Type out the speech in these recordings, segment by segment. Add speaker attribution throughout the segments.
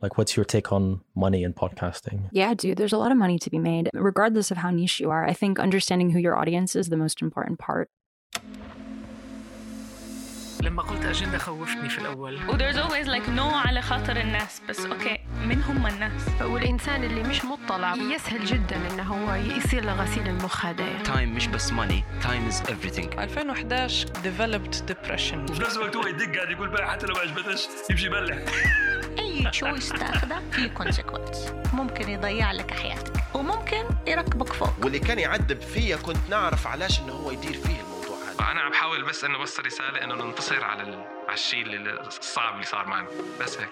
Speaker 1: Like, what's your take on money in podcasting?
Speaker 2: Yeah, dude, there's a lot of money to be made, regardless of how niche you are. I think understanding who your audience is the most important part.
Speaker 3: لما قلت أجندة خوفتني في الأول.
Speaker 4: و there's always like no على خاطر الناس بس أوكي من هم الناس.
Speaker 5: والإنسان اللي مش مطلع يسهل جدا إنه هو يصير لغسيل المخ هدايا
Speaker 6: Time مش بس money time is everything.
Speaker 3: 2011 developed depression.
Speaker 7: وفي نفس الوقت هو يدق قاعد يقول بقى حتى لو ما عجبتش يمشي يبلع.
Speaker 8: أي تشويس تاخده في كونسيكونس ممكن يضيع لك حياتك وممكن يركبك فوق.
Speaker 9: واللي كان يعذب فيا كنت نعرف علاش انه هو يدير فيه الموضوع هذا
Speaker 7: أنا عم بحاول بس إنه أوصل رسالة إنه ننتصر على ال... على الشيء الصعب اللي صار معنا بس هيك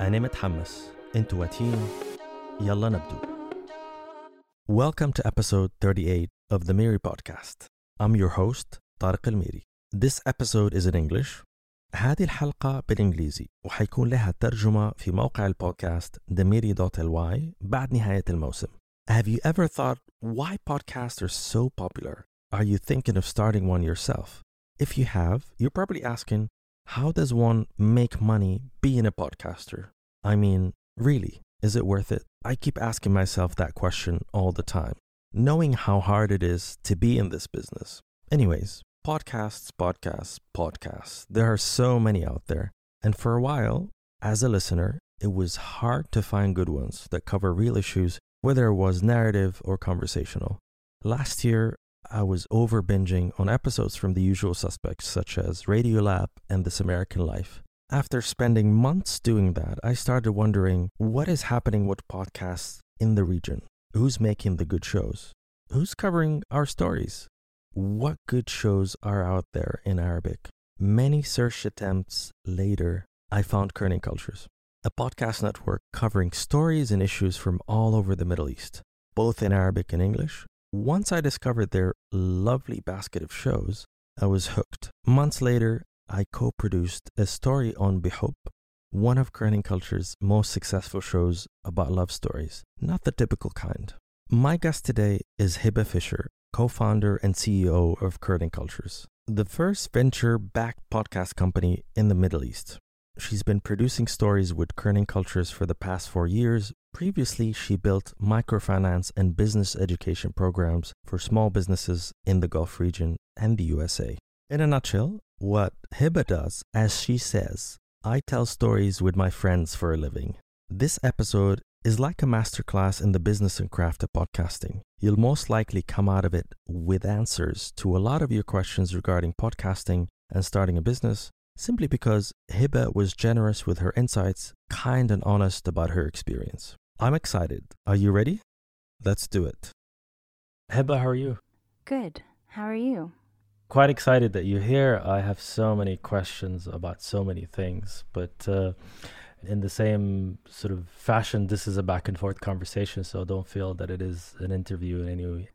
Speaker 1: أنا متحمس أنتوا واتين يلا نبدو Welcome to episode 38 of the Miri podcast. I'm your host طارق الميري. This episode is in English. هذه الحلقة بالإنجليزي وحيكون لها ترجمة في موقع البودكاست demiri.ly بعد نهاية الموسم. Have you ever thought why podcasts are so popular? Are you thinking of starting one yourself? If you have, you're probably asking, how does one make money being a podcaster? I mean, really, is it worth it? I keep asking myself that question all the time, knowing how hard it is to be in this business. Anyways, podcasts, podcasts, podcasts. There are so many out there. And for a while, as a listener, it was hard to find good ones that cover real issues, whether it was narrative or conversational. Last year, I was over binging on episodes from the usual suspects, such as Radiolab and This American Life. After spending months doing that, I started wondering what is happening with podcasts in the region? Who's making the good shows? Who's covering our stories? What good shows are out there in Arabic? Many search attempts later, I found Kerning Cultures, a podcast network covering stories and issues from all over the Middle East, both in Arabic and English. Once I discovered their lovely basket of shows, I was hooked. Months later, I co produced a story on Bihub, one of Kerning Culture's most successful shows about love stories, not the typical kind. My guest today is Hiba Fisher, co founder and CEO of Kerning Cultures, the first venture backed podcast company in the Middle East. She's been producing stories with Kerning Cultures for the past four years. Previously, she built microfinance and business education programs for small businesses in the Gulf region and the USA. In a nutshell, what Hiba does, as she says, I tell stories with my friends for a living. This episode is like a masterclass in the business and craft of podcasting. You'll most likely come out of it with answers to a lot of your questions regarding podcasting and starting a business, simply because Hiba was generous with her insights, kind and honest about her experience. I'm excited. Are you ready? Let's do it. Hiba, how are you?
Speaker 2: Good. How are you?
Speaker 1: Quite excited that you're here. I have so many questions about so many things, but uh, in the same sort of fashion, this is a back and forth conversation, so don't feel that it is an interview in any way.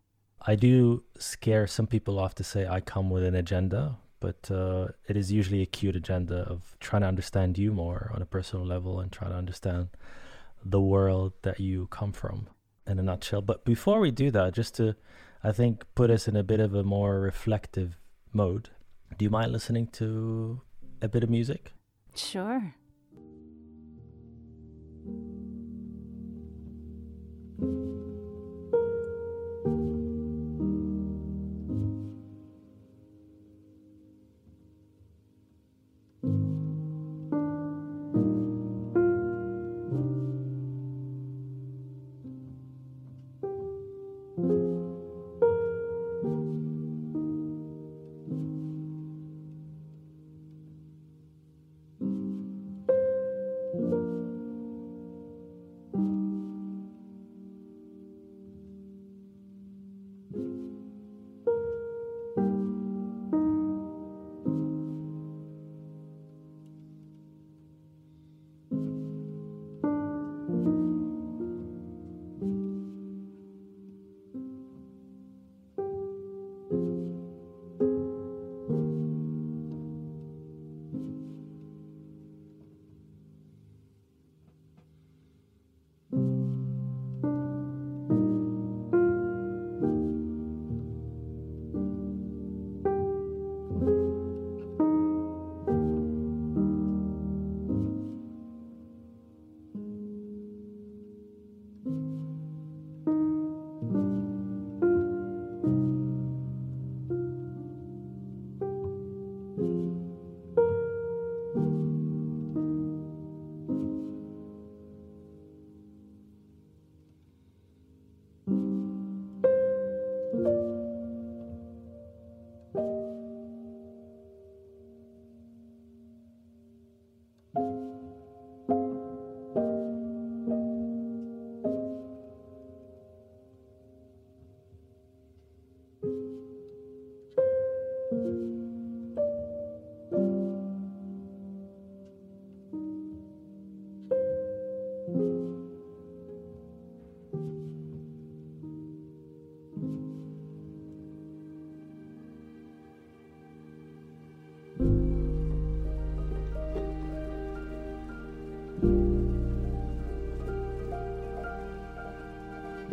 Speaker 1: I do scare some people off to say I come with an agenda, but uh, it is usually a cute agenda of trying to understand you more on a personal level and trying to understand the world that you come from in a nutshell. But before we do that, just to, I think, put us in a bit of a more reflective mode, do you mind listening to a bit of music?
Speaker 2: Sure.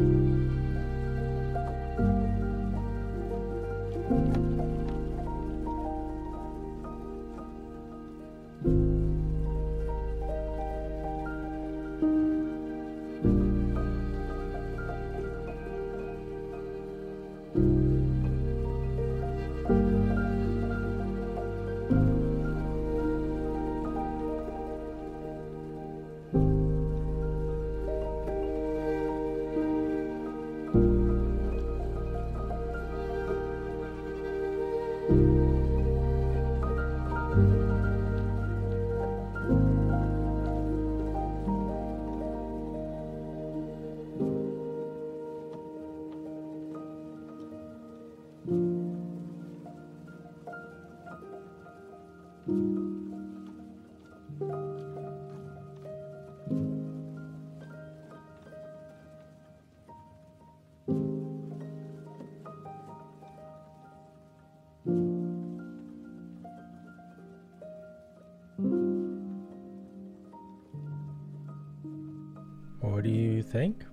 Speaker 1: you. Think?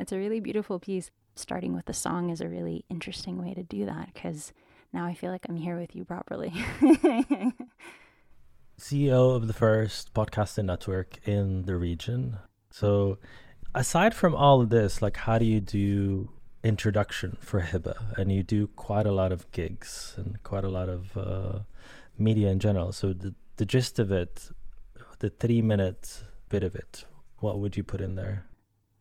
Speaker 2: It's a really beautiful piece. Starting with the song is a really interesting way to do that because now I feel like I'm here with you properly.
Speaker 1: CEO of the first podcasting network in the region. So, aside from all of this, like, how do you do introduction for Hiba? And you do quite a lot of gigs and quite a lot of uh, media in general. So, the, the gist of it, the three minute bit of it, what would you put in there?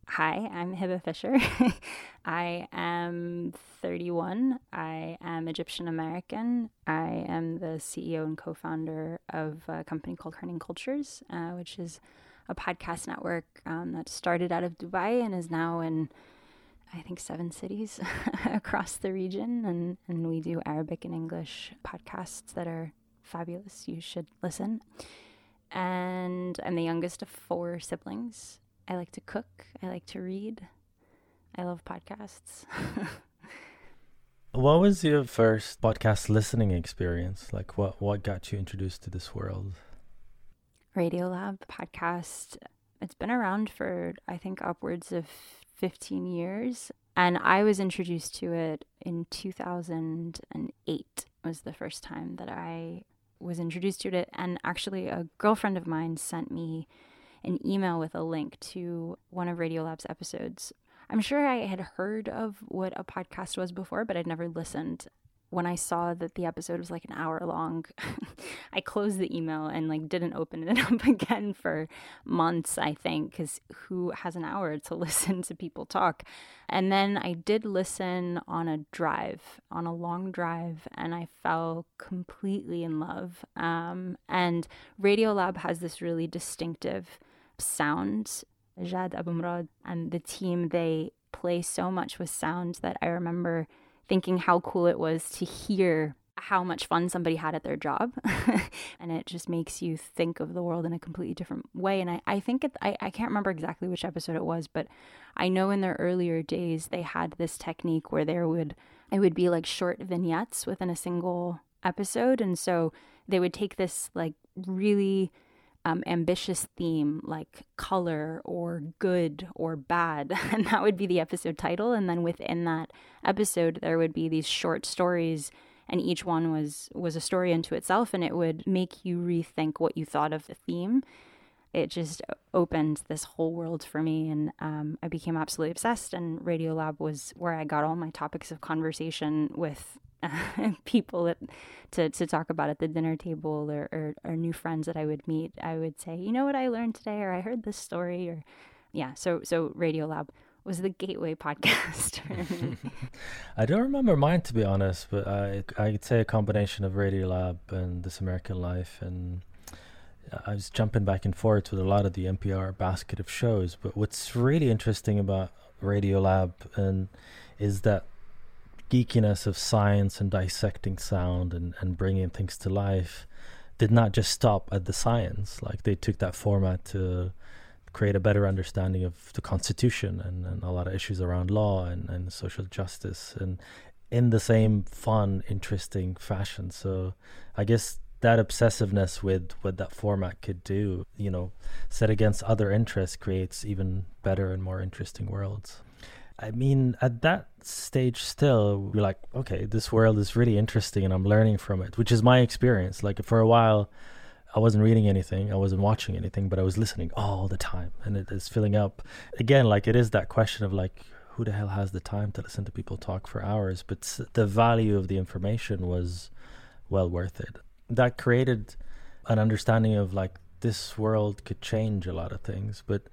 Speaker 2: Hi, I'm Hiba Fisher. I am 31. I am Egyptian American. I am the CEO and co founder of a company called Kerning Cultures, uh, which is a podcast network um, that started out of Dubai and is now in, I think, seven cities across the region. And, and we do Arabic and English podcasts that are fabulous. You should listen. And I'm the youngest of four siblings. I like to cook. I like to read. I love podcasts.
Speaker 1: what was your first podcast listening experience? Like, what what got you introduced to this world?
Speaker 2: Radiolab podcast. It's been around for I think upwards of 15 years, and I was introduced to it in 2008. Was the first time that I was introduced to it, and actually, a girlfriend of mine sent me an email with a link to one of Radiolab's episodes. I'm sure I had heard of what a podcast was before, but I'd never listened. When I saw that the episode was like an hour long, I closed the email and like didn't open it up again for months, I think, because who has an hour to listen to people talk? And then I did listen on a drive, on a long drive, and I fell completely in love. Um, and Radiolab has this really distinctive sound. Jad Abumrad and the team, they play so much with sound that I remember thinking how cool it was to hear how much fun somebody had at their job. and it just makes you think of the world in a completely different way. And I, I think, it, I, I can't remember exactly which episode it was, but I know in their earlier days they had this technique where there would, it would be like short vignettes within a single episode. And so they would take this like really um, ambitious theme like color or good or bad. And that would be the episode title. And then within that episode, there would be these short stories. And each one was was a story unto itself, and it would make you rethink what you thought of the theme. It just opened this whole world for me, and um, I became absolutely obsessed. And Radiolab was where I got all my topics of conversation with people that to, to talk about at the dinner table or, or, or new friends that I would meet, I would say, you know what I learned today, or I heard this story, or yeah. So so Radio Lab was the gateway podcast
Speaker 1: I don't remember mine to be honest, but I I'd say a combination of Radio Lab and This American Life, and I was jumping back and forth with a lot of the NPR basket of shows. But what's really interesting about Radio Lab and is that geekiness of science and dissecting sound and, and bringing things to life did not just stop at the science. Like they took that format to create a better understanding of the Constitution and, and a lot of issues around law and, and social justice and in the same fun, interesting fashion. So I guess that obsessiveness with what that format could do, you know, set against other interests creates even better and more interesting worlds. I mean, at that stage, still, we're like, okay, this world is really interesting and I'm learning from it, which is my experience. Like, for a while, I wasn't reading anything, I wasn't watching anything, but I was listening all the time and it is filling up. Again, like, it is that question of like, who the hell has the time to listen to people talk for hours? But the value of the information was well worth it. That created an understanding of like, this world could change a lot of things. But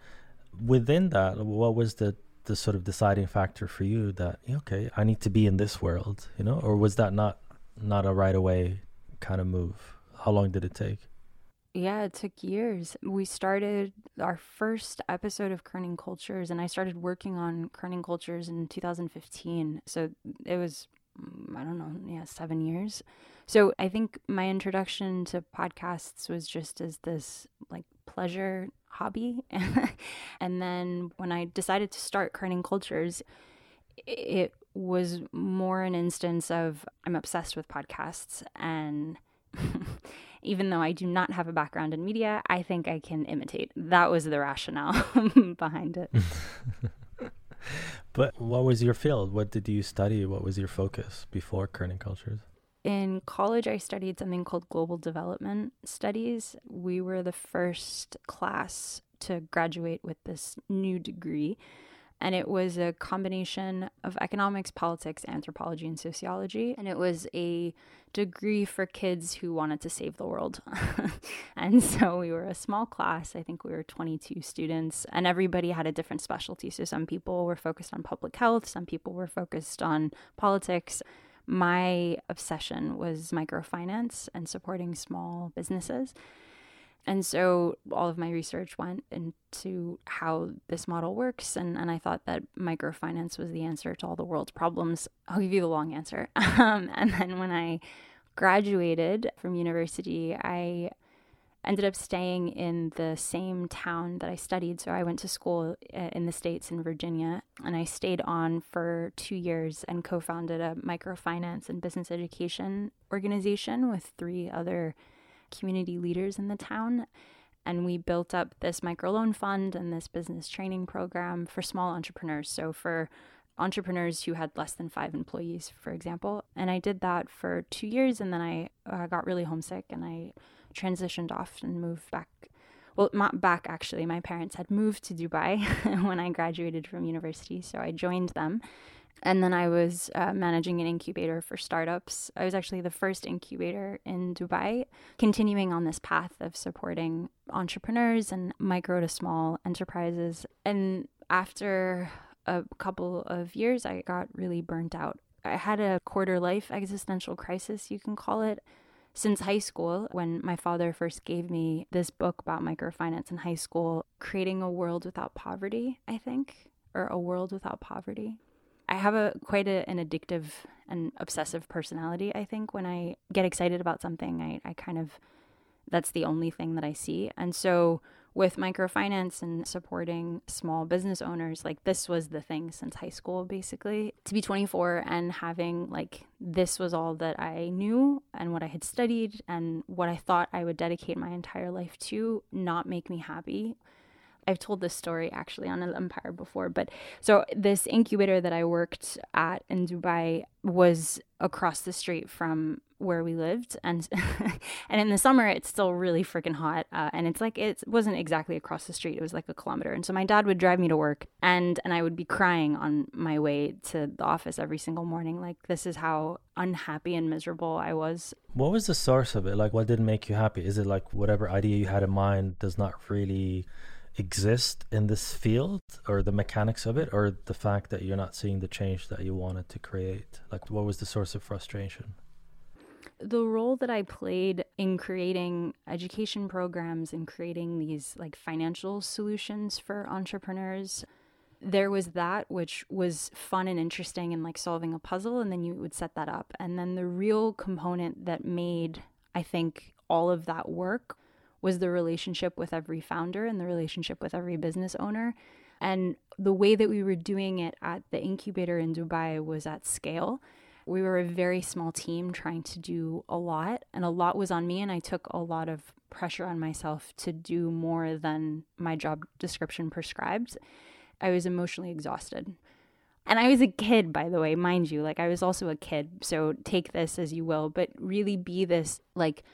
Speaker 1: within that, what was the the sort of deciding factor for you that okay i need to be in this world you know? Or was that not not a right away kind of move? How long did it take?
Speaker 2: Yeah it took years. We started our first episode of kerning cultures and i started working on kerning cultures in 2015 so it was mm, i don't know yeah seven years. So i think my introduction to podcasts was just as this like pleasure hobby. and then when I decided to start Kerning Cultures, it was more an instance of I'm obsessed with podcasts and even though I do not have a background in media, I think I can imitate. That was the rationale behind it.
Speaker 1: but what was your field? What did you study? What was your focus before Kerning Cultures?
Speaker 2: In college, I studied something called Global Development Studies. We were the first class to graduate with this new degree and it was a combination of economics, politics, anthropology, and sociology. And it was a degree for kids who wanted to save the world. and so we were a small class. I think we were 22 students, and everybody had a different specialty. So some people were focused on public health, some people were focused on politics. My obsession was microfinance and supporting small businesses. And so all of my research went into how this model works. And, and I thought that microfinance was the answer to all the world's problems. I'll give you the long answer. Um, and then when I graduated from university, I ended up staying in the same town that I studied. So I went to school uh, in the States in Virginia and I stayed on for two years and co founded a microfinance and business education organization with three other community leaders in the town. And we built up this microloan fund and this business training program for small entrepreneurs. So, for entrepreneurs who had less than five employees, for example. And I did that for two years. And then I uh, got really homesick and I transitioned off and moved back. Well, not back actually. My parents had moved to Dubai when I graduated from university. So I joined them and then I was uh, managing an incubator for startups. I was actually the first incubator in Dubai, continuing on this path of supporting entrepreneurs and micro to small enterprises. And after a couple of years, I got really burnt out. I had a quarter life existential crisis, you can call it, since high school when my father first gave me this book about microfinance in high school, Creating a World Without Poverty, I think, or A World Without Poverty. I have a quite a, an addictive and obsessive personality. I think when I get excited about something, I, I kind of that's the only thing that I see. And so with microfinance and supporting small business owners, like this was the thing since high school, basically. To be 24 and having like this was all that I knew and what I had studied and what I thought I would dedicate my entire life to not make me happy I've told this story actually on Al Empire before, but so this incubator that I worked at in Dubai was across the street from where we lived, and and in the summer it's still really freaking hot, uh, and it's like it wasn't exactly across the street; it was like a kilometer. And so my dad would drive me to work, and and I would be crying on my way to the office every single morning. Like this is how unhappy and miserable I was.
Speaker 1: What was the source of it? Like, what didn't make you happy? Is it like whatever idea you had in mind does not really exist in this field or the mechanics of it or the fact that you're not seeing the change that you wanted to create? Like what was the source of frustration?
Speaker 2: The role that I played in creating education programs and creating these like financial solutions for entrepreneurs there was that which was fun and interesting and like solving a puzzle and then you would set that up. And then the real component that made I think all of that work was the relationship with every founder and the relationship with every business owner. And the way that we were doing it at the incubator in Dubai was at scale. We were a very small team trying to do a lot, and a lot was on me, and I took a lot of pressure on myself to do more than my job description prescribed. I was emotionally exhausted. And I was a kid, by the way, mind you. Like, I was also a kid, so take this as you will, but really be this, like,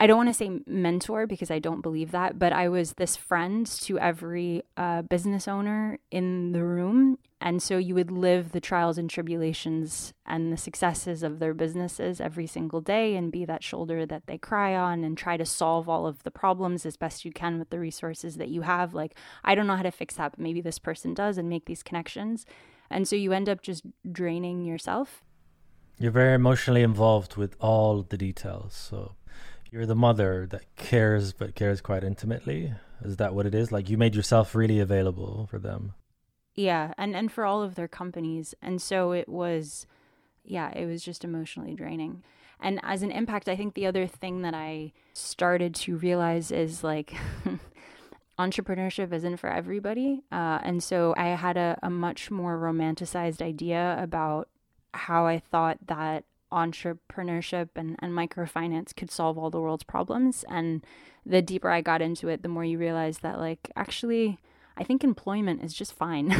Speaker 2: I don't want to say mentor because I don't believe that, but I was this friend to every uh, business owner in the room. And so you would live the trials and tribulations and the successes of their businesses every single day and be that shoulder that they cry on and try to solve all of the problems as best you can with the resources that you have. Like, I don't know how to fix that, but maybe this person does and make these connections. And so you end up just draining yourself.
Speaker 1: You're very emotionally involved with all the details. So you're the mother that cares but cares quite intimately. Is that what it is? Like you made yourself really available for them.
Speaker 2: Yeah and and for all of their companies. And so it was yeah it was just emotionally draining. And as an impact i think the other thing that i started to realize is like entrepreneurship isn't for everybody. Uh, and so i had a, a much more romanticized idea about how i thought that entrepreneurship and, and microfinance could solve all the world's problems. And the deeper I got into it, the more you realize that, like, actually, I think employment is just fine.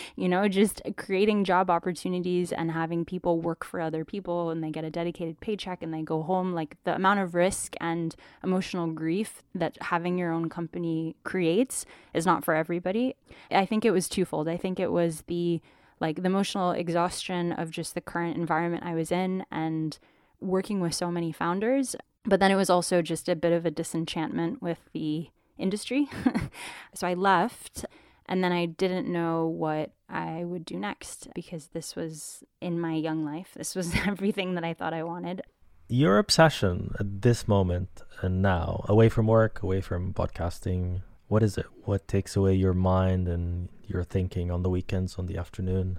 Speaker 2: you know, just creating job opportunities and having people work for other people and they get a dedicated paycheck and they go home. Like the amount of risk and emotional grief that having your own company creates is not for everybody. I think it was twofold. I think it was the like the emotional exhaustion of just the current environment I was in and working with so many founders. But then it was also just a bit of a disenchantment with the industry. so I left and then I didn't know what I would do next because this was in my young life. This was everything that I thought I wanted.
Speaker 1: Your obsession at this moment and now, away from work, away from podcasting, what is it? What takes away your mind and your thinking on the weekends, on the afternoon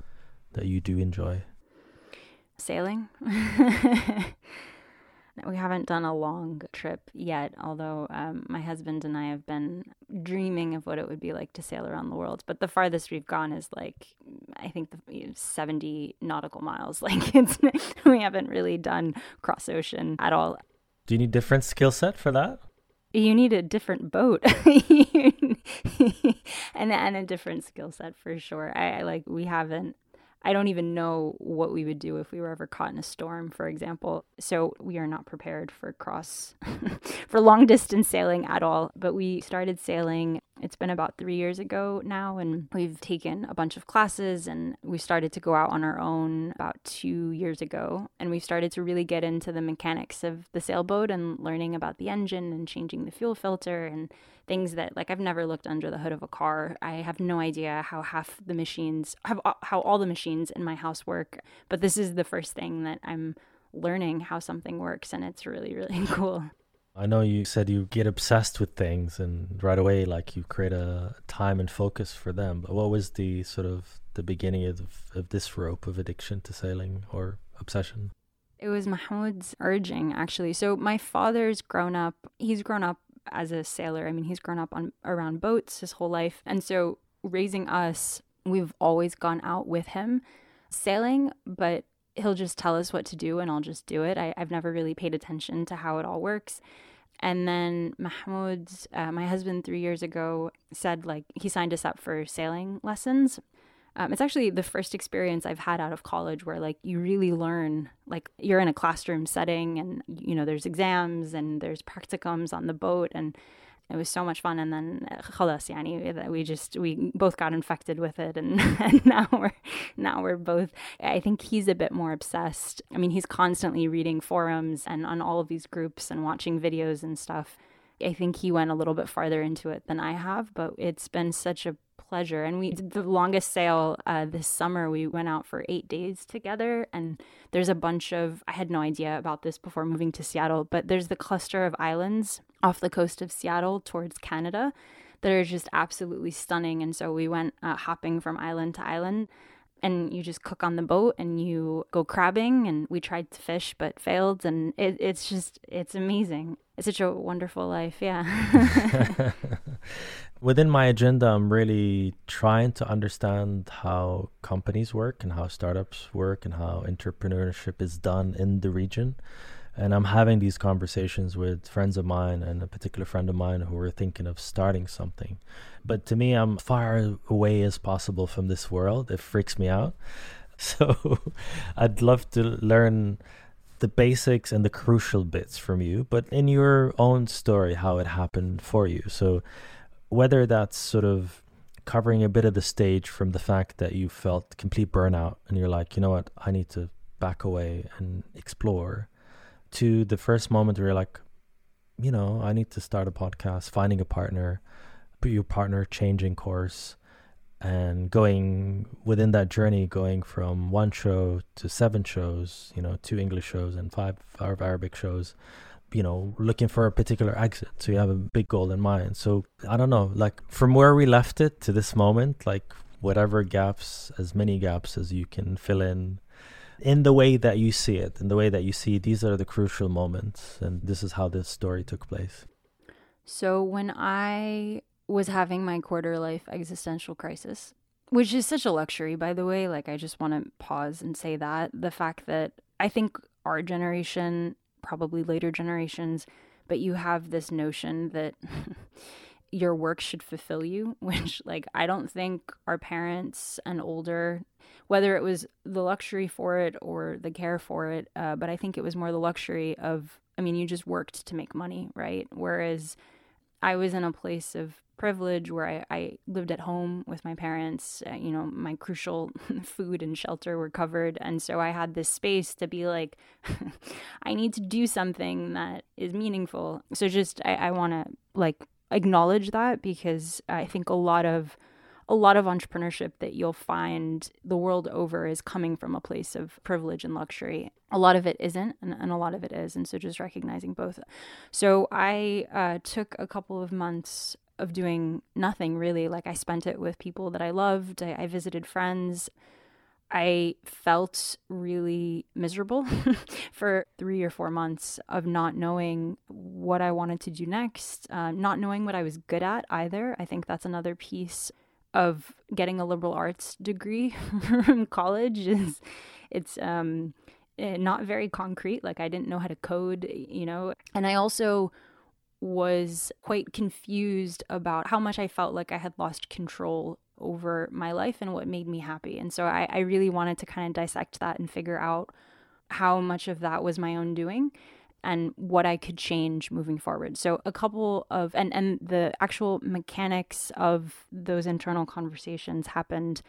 Speaker 1: that you do enjoy?
Speaker 2: Sailing. We haven't done a long trip yet, although um, my husband and I have been dreaming of what it would be like to sail around the world. But the farthest we've gone is like, I think, the, 70 nautical miles. Like, it's we haven't really done cross ocean at all.
Speaker 1: Do you need different skill set for that?
Speaker 2: You need a different boat and and a different skill set for sure. I, I like we haven't I don't even know what we would do if we were ever caught in a storm, for example. So we are not prepared for cross, for long distance sailing at all. But we started sailing, it's been about three years ago now, and we've taken a bunch of classes and we started to go out on our own about two years ago. And we've started to really get into the mechanics of the sailboat and learning about the engine and changing the fuel filter and things that like I've never looked under the hood of a car. I have no idea how half the machines have how all the machines in my house work, but this is the first thing that I'm learning how something works and it's really really cool.
Speaker 1: I know you said you get obsessed with things and right away like you create a time and focus for them. But what was the sort of the beginning of of this rope of addiction to sailing or obsession?
Speaker 2: It was Mahmoud's urging actually. So my father's grown up, he's grown up as a sailor. I mean, he's grown up on around boats his whole life. And so raising us, we've always gone out with him sailing, but he'll just tell us what to do and I'll just do it. I, have never really paid attention to how it all works. And then Mahmoud, uh, my husband, three years ago, said like he signed us up for sailing lessons. Um, it's actually the first experience I've had out of college where like you really learn like you're in a classroom setting and you know there's exams and there's practicums on the boat and it was so much fun and then خلاص يعني we just we both got infected with it and, and now we're now we're both I think he's a bit more obsessed I mean he's constantly reading forums and on all of these groups and watching videos and stuff I think he went a little bit farther into it than I have but it's been such a pleasure. And we did the longest sail uh, this summer. We went out for eight days together, and there's a bunch of I had no idea about this before moving to Seattle, but there's the cluster of islands off the coast of Seattle towards Canada that are just absolutely stunning. And so we went uh, hopping from island to island. And you just cook on the boat and you go crabbing. And we tried to fish but failed. And it, it's just, it's amazing. It's such a wonderful life. Yeah.
Speaker 1: within my agenda, I'm really trying to understand how companies work and how startups work and how entrepreneurship is done in the region. And I'm having these conversations with friends of mine and a particular friend of mine who are thinking of starting something. But to me, I'm far away as possible from this world. It freaks me out. So I'd love to learn the basics and the crucial bits from you, but in your own story, how it happened for you. So whether that's sort of covering a bit of the stage from the fact that you felt complete burnout and you're like, you know what, I need to back away and explore, to the first moment where you're like, you know, I need to start a podcast, finding a partner, but your partner changing course and going within that journey, going from one show to seven shows, you know, two English shows and five Arabic shows you know looking for a particular exit. So you have a big goal in mind. So i don't know like from where we left it to this moment like whatever gaps as many gaps as you can fill in in the way that you see it in the way that you see these are the crucial moments and this is how this story took place.
Speaker 2: So when i was having my quarter life existential crisis which is such a luxury by the way like i just want to pause and say that the fact that I think our generation, probably later generations, but you have this notion that your work should fulfill you, which, like, I don't think our parents and older, whether it was the luxury for it or the care for it, uh, but I think it was more the luxury of, I mean, you just worked to make money, right? Whereas I was in a place of privilege where I, I lived at home with my parents. Uh, you know, my crucial food and shelter were covered. And so I had this space to be like, I need to do something that is meaningful. So just, I, I want to like acknowledge that because I think a lot of a lot of entrepreneurship that you'll find the world over is coming from a place of privilege and luxury. A lot of it isn't, and, and a lot of it is. And so just recognizing both. So I uh, took a couple of months of doing nothing really. Like I spent it with people that I loved, I, I visited friends. I felt really miserable for three or four months of not knowing what I wanted to do next, uh, not knowing what I was good at either. I think that's another piece of getting a liberal arts degree from college is it's um Eh, not very concrete like i didn't know how to code you know and i also was quite confused about how much I felt like I had lost control over my life and what made me happy. And so I, I really wanted to kind of dissect that and figure out how much of that was my own doing and what I could change moving forward. So a couple of and and the actual mechanics of those internal conversations happened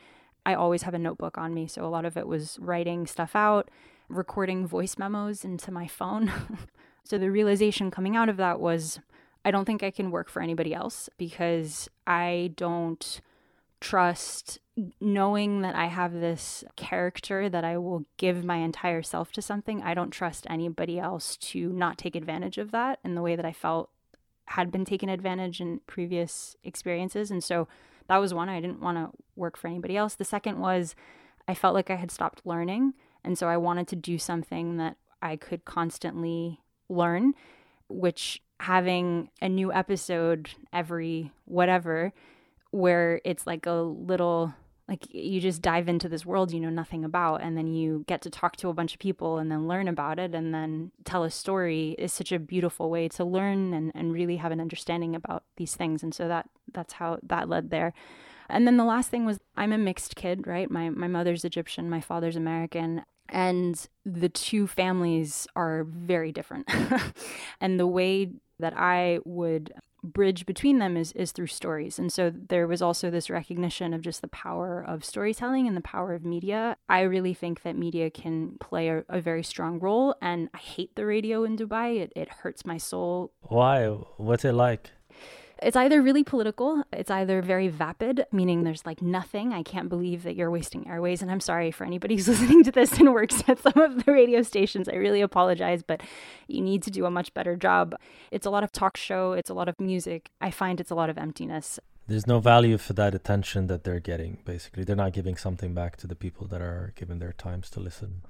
Speaker 2: I always have a notebook on me, so a lot of it was writing stuff out, recording voice memos into my phone. So the realization coming out of that was I don't think I can work for anybody else because I don't trust knowing that I have this character that I will give my entire self to something. I don't trust anybody else to not take advantage of that in the way that I felt had been taken advantage in previous experiences. And so that was one. I didn't want to work for anybody else. The second was I felt like I had stopped learning. And so I wanted to do something that I could constantly learn, which having a new episode every whatever, where it's like a little like you just dive into this world you know nothing about and then you get to talk to a bunch of people and then learn about it and then tell a story is such a beautiful way to learn and, and really have an understanding about these things. And so that that's how that led there and then the last thing was i'm a mixed kid right my my mother's egyptian my father's american and the two families are very different. and the way that I would bridge between them is, is through stories. And so there was also this recognition of just the power of storytelling and the power of media. I really think that media can play a, a very strong role. And I hate the radio in Dubai, it, it hurts my soul.
Speaker 1: Why? What's it like?
Speaker 2: It's either really political, it's either very vapid, meaning there's like nothing. I can't believe that you're wasting airways. And I'm sorry for anybody who's listening to this and works at some of the radio stations. I really apologize, but you need to do a much better job. It's a lot of talk show, it's a lot of music. I find it's a lot of emptiness.
Speaker 1: There's no value for that attention that they're getting, basically. They're not giving something back to the people that are giving their times to listen.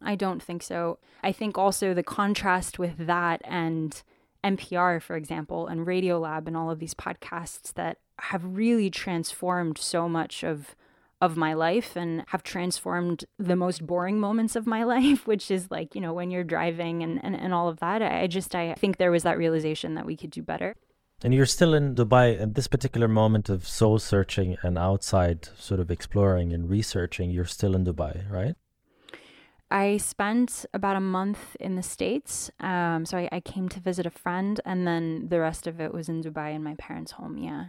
Speaker 2: I don't think so. I think also the contrast with that and NPR, for example, and Radiolab and all of these podcasts that have really transformed so much of of my life and have transformed the most boring moments of my life, which is like, you know, when you're driving and, and, and all of that. I just I think there was that realization that we could do better.
Speaker 1: And you're still in Dubai at this particular moment of soul searching and outside sort of exploring and researching, you're still in Dubai, right?
Speaker 2: I spent about a month in the States. Um, so I, I, came to visit a friend, and then the rest of it was in Dubai in my parents' home. Yeah.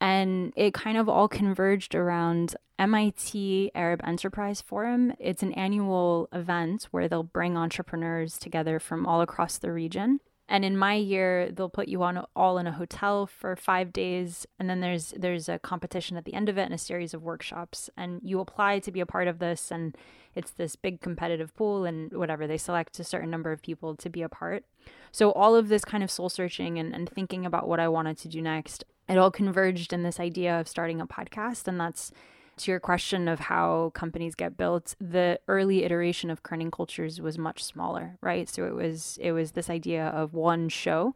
Speaker 2: And it kind of all converged around MIT Arab Enterprise Forum. It's an annual event where they'll bring entrepreneurs together from all across the region. And in my year, they'll put you on all in a hotel for five days, and then there's there's a competition at the end of it and a series of workshops. And you apply to be a part of this, and it's this big competitive pool, and whatever they select a certain number of people to be a part. So all of this kind of soul searching and, and thinking about what I wanted to do next, it all converged in this idea of starting a podcast, and that's to your question of how companies get built, the early iteration of Kerning Cultures was much smaller, right? So it was it was this idea of one show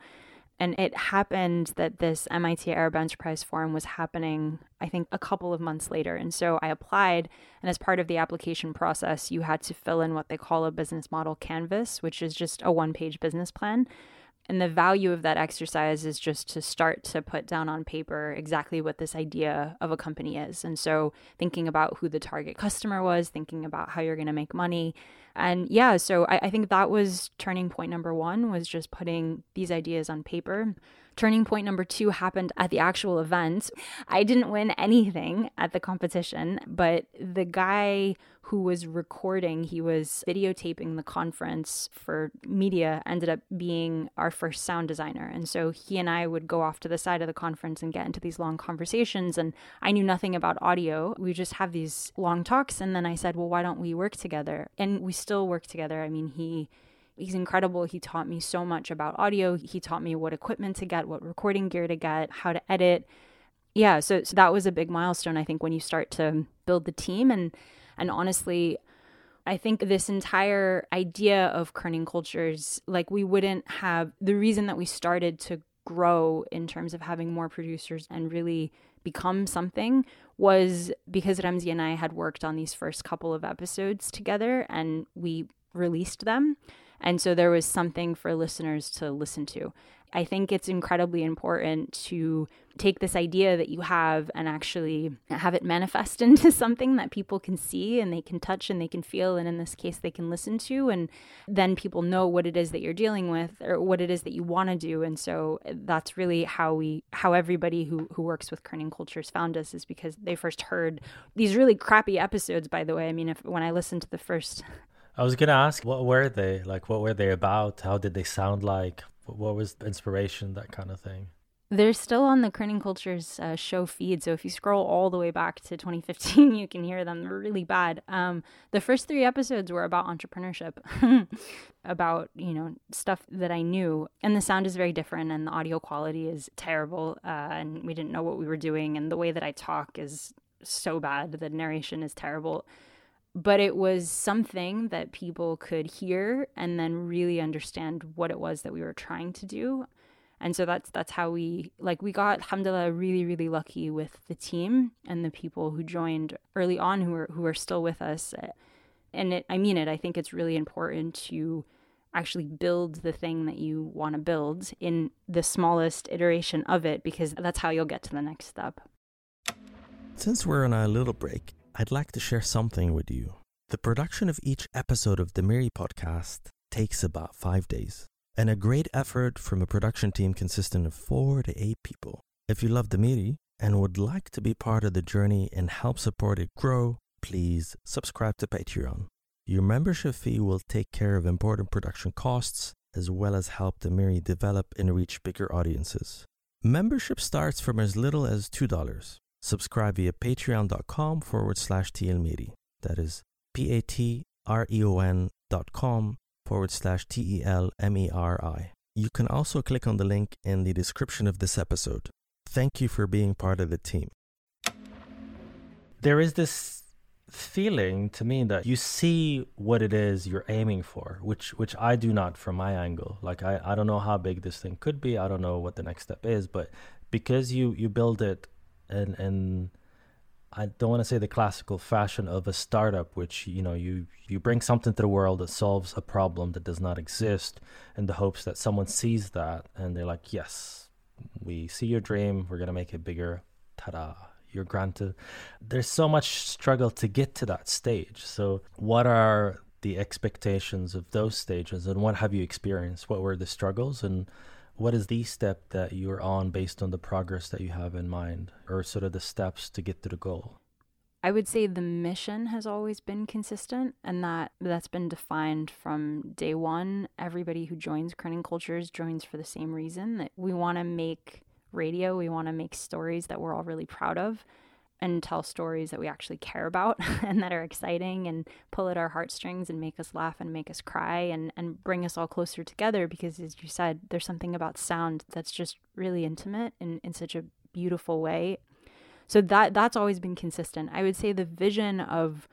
Speaker 2: And it happened that this MIT Arab Enterprise Forum was happening, I think, a couple of months later. And so I applied. And as part of the application process, you had to fill in what they call a business model canvas, which is just a one page business plan. And the value of that exercise is just to start to put down on paper exactly what this idea of a company is. And so thinking about who the target customer was, thinking about how you're going to make money. And yeah, so I, I think that was turning point number one was just putting these ideas on paper. Turning point number two happened at the actual event. I didn't win anything at the competition, but the guy who was recording, he was videotaping the conference for media, ended up being our first sound designer. And so he and I would go off to the side of the conference and get into these long conversations. And I knew nothing about audio. We just have these long talks. And then I said, well, why don't we work together? And we still work together. I mean, he he's incredible. He taught me so much about audio. He taught me what equipment to get, what recording gear to get, how to edit. Yeah, so, so that was a big milestone, I think, when you start to build the team. And and honestly, I think this entire idea of kerning cultures, like we wouldn't have the reason that we started to grow in terms of having more producers and really become something was because Ramzi and I had worked on these first couple of episodes together and we released them. And so there was something for listeners to listen to. I think it's incredibly important to take this idea that you have and actually have it manifest into something that people can see and they can touch and they can feel. And in this case they can listen to. And then people know what it is that you're dealing with or what it is that you want to do. And so that's really how we how everybody who who works with kerning cultures found us is because they first heard these really crappy episodes by the way. I mean if when i listened to the first
Speaker 1: I was gonna ask, what were they like? What were they about? How did they sound like? What was the inspiration? That kind of thing.
Speaker 2: They're still on the Kerning Cultures uh, show feed. So if you scroll all the way back to 2015, you can hear them. They're really bad. Um, the first three episodes were about entrepreneurship, about, you know, stuff that I knew. And the sound is very different and the audio quality is terrible. Uh, and we didn't know what we were doing. And the way that I talk is so bad. The narration is terrible. But it was something that people could hear and then really understand what it was that we were trying to do. And so that's that's how we like we got alhamdulillah really really lucky with the team and the people who joined early on who are who are still with us. And it, i mean it i think it's really important to actually build the thing that you want to build in the smallest iteration of it because that's how you'll get to the next step.
Speaker 1: Since we're on a little break i'd like to share something with you the production of each episode of the miri podcast takes about five days and a great effort from a production team consisting of four to eight people. If you love the Miri and would like to be part of the journey and help support it grow, please subscribe to Patreon. Your membership fee will take care of important production costs as well as help the Miri develop and reach bigger audiences. Membership starts from as little as $2. Subscribe via patreon.com forward slash TLMiri. That is P A T R E O N dot com forward slash T E L M E R I. You can also click on the link in the description of this episode. Thank you for being part of the team. There is this feeling to me that you see what it is you're aiming for, which which I do not from my angle. Like I, I don't know how big this thing could be. I don't know what the next step is, but because you you build it and and I don't want to say the classical fashion of a startup, which you know you you bring something to the world that solves a problem that does not exist, in the hopes that someone sees that and they're like, yes, we see your dream, we're gonna make it bigger. Ta-da! You're granted. There's so much struggle to get to that stage. So, what are the expectations of those stages, and what have you experienced? What were the struggles, and what is the step that you're on based on the progress that you have in mind or sort of the steps to get to the goal?
Speaker 2: I would say the mission has always been consistent and that that's been defined from day one. Everybody who joins kerning cultures joins for the same reason that we want to make radio we want to make stories that we're all really proud of and tell stories that we actually care about and that are exciting and pull at our heartstrings and make us laugh and make us cry and, and bring us all closer together because as you said there's something about sound that's just really intimate in, in such a beautiful way so that that's always been consistent i would say the vision of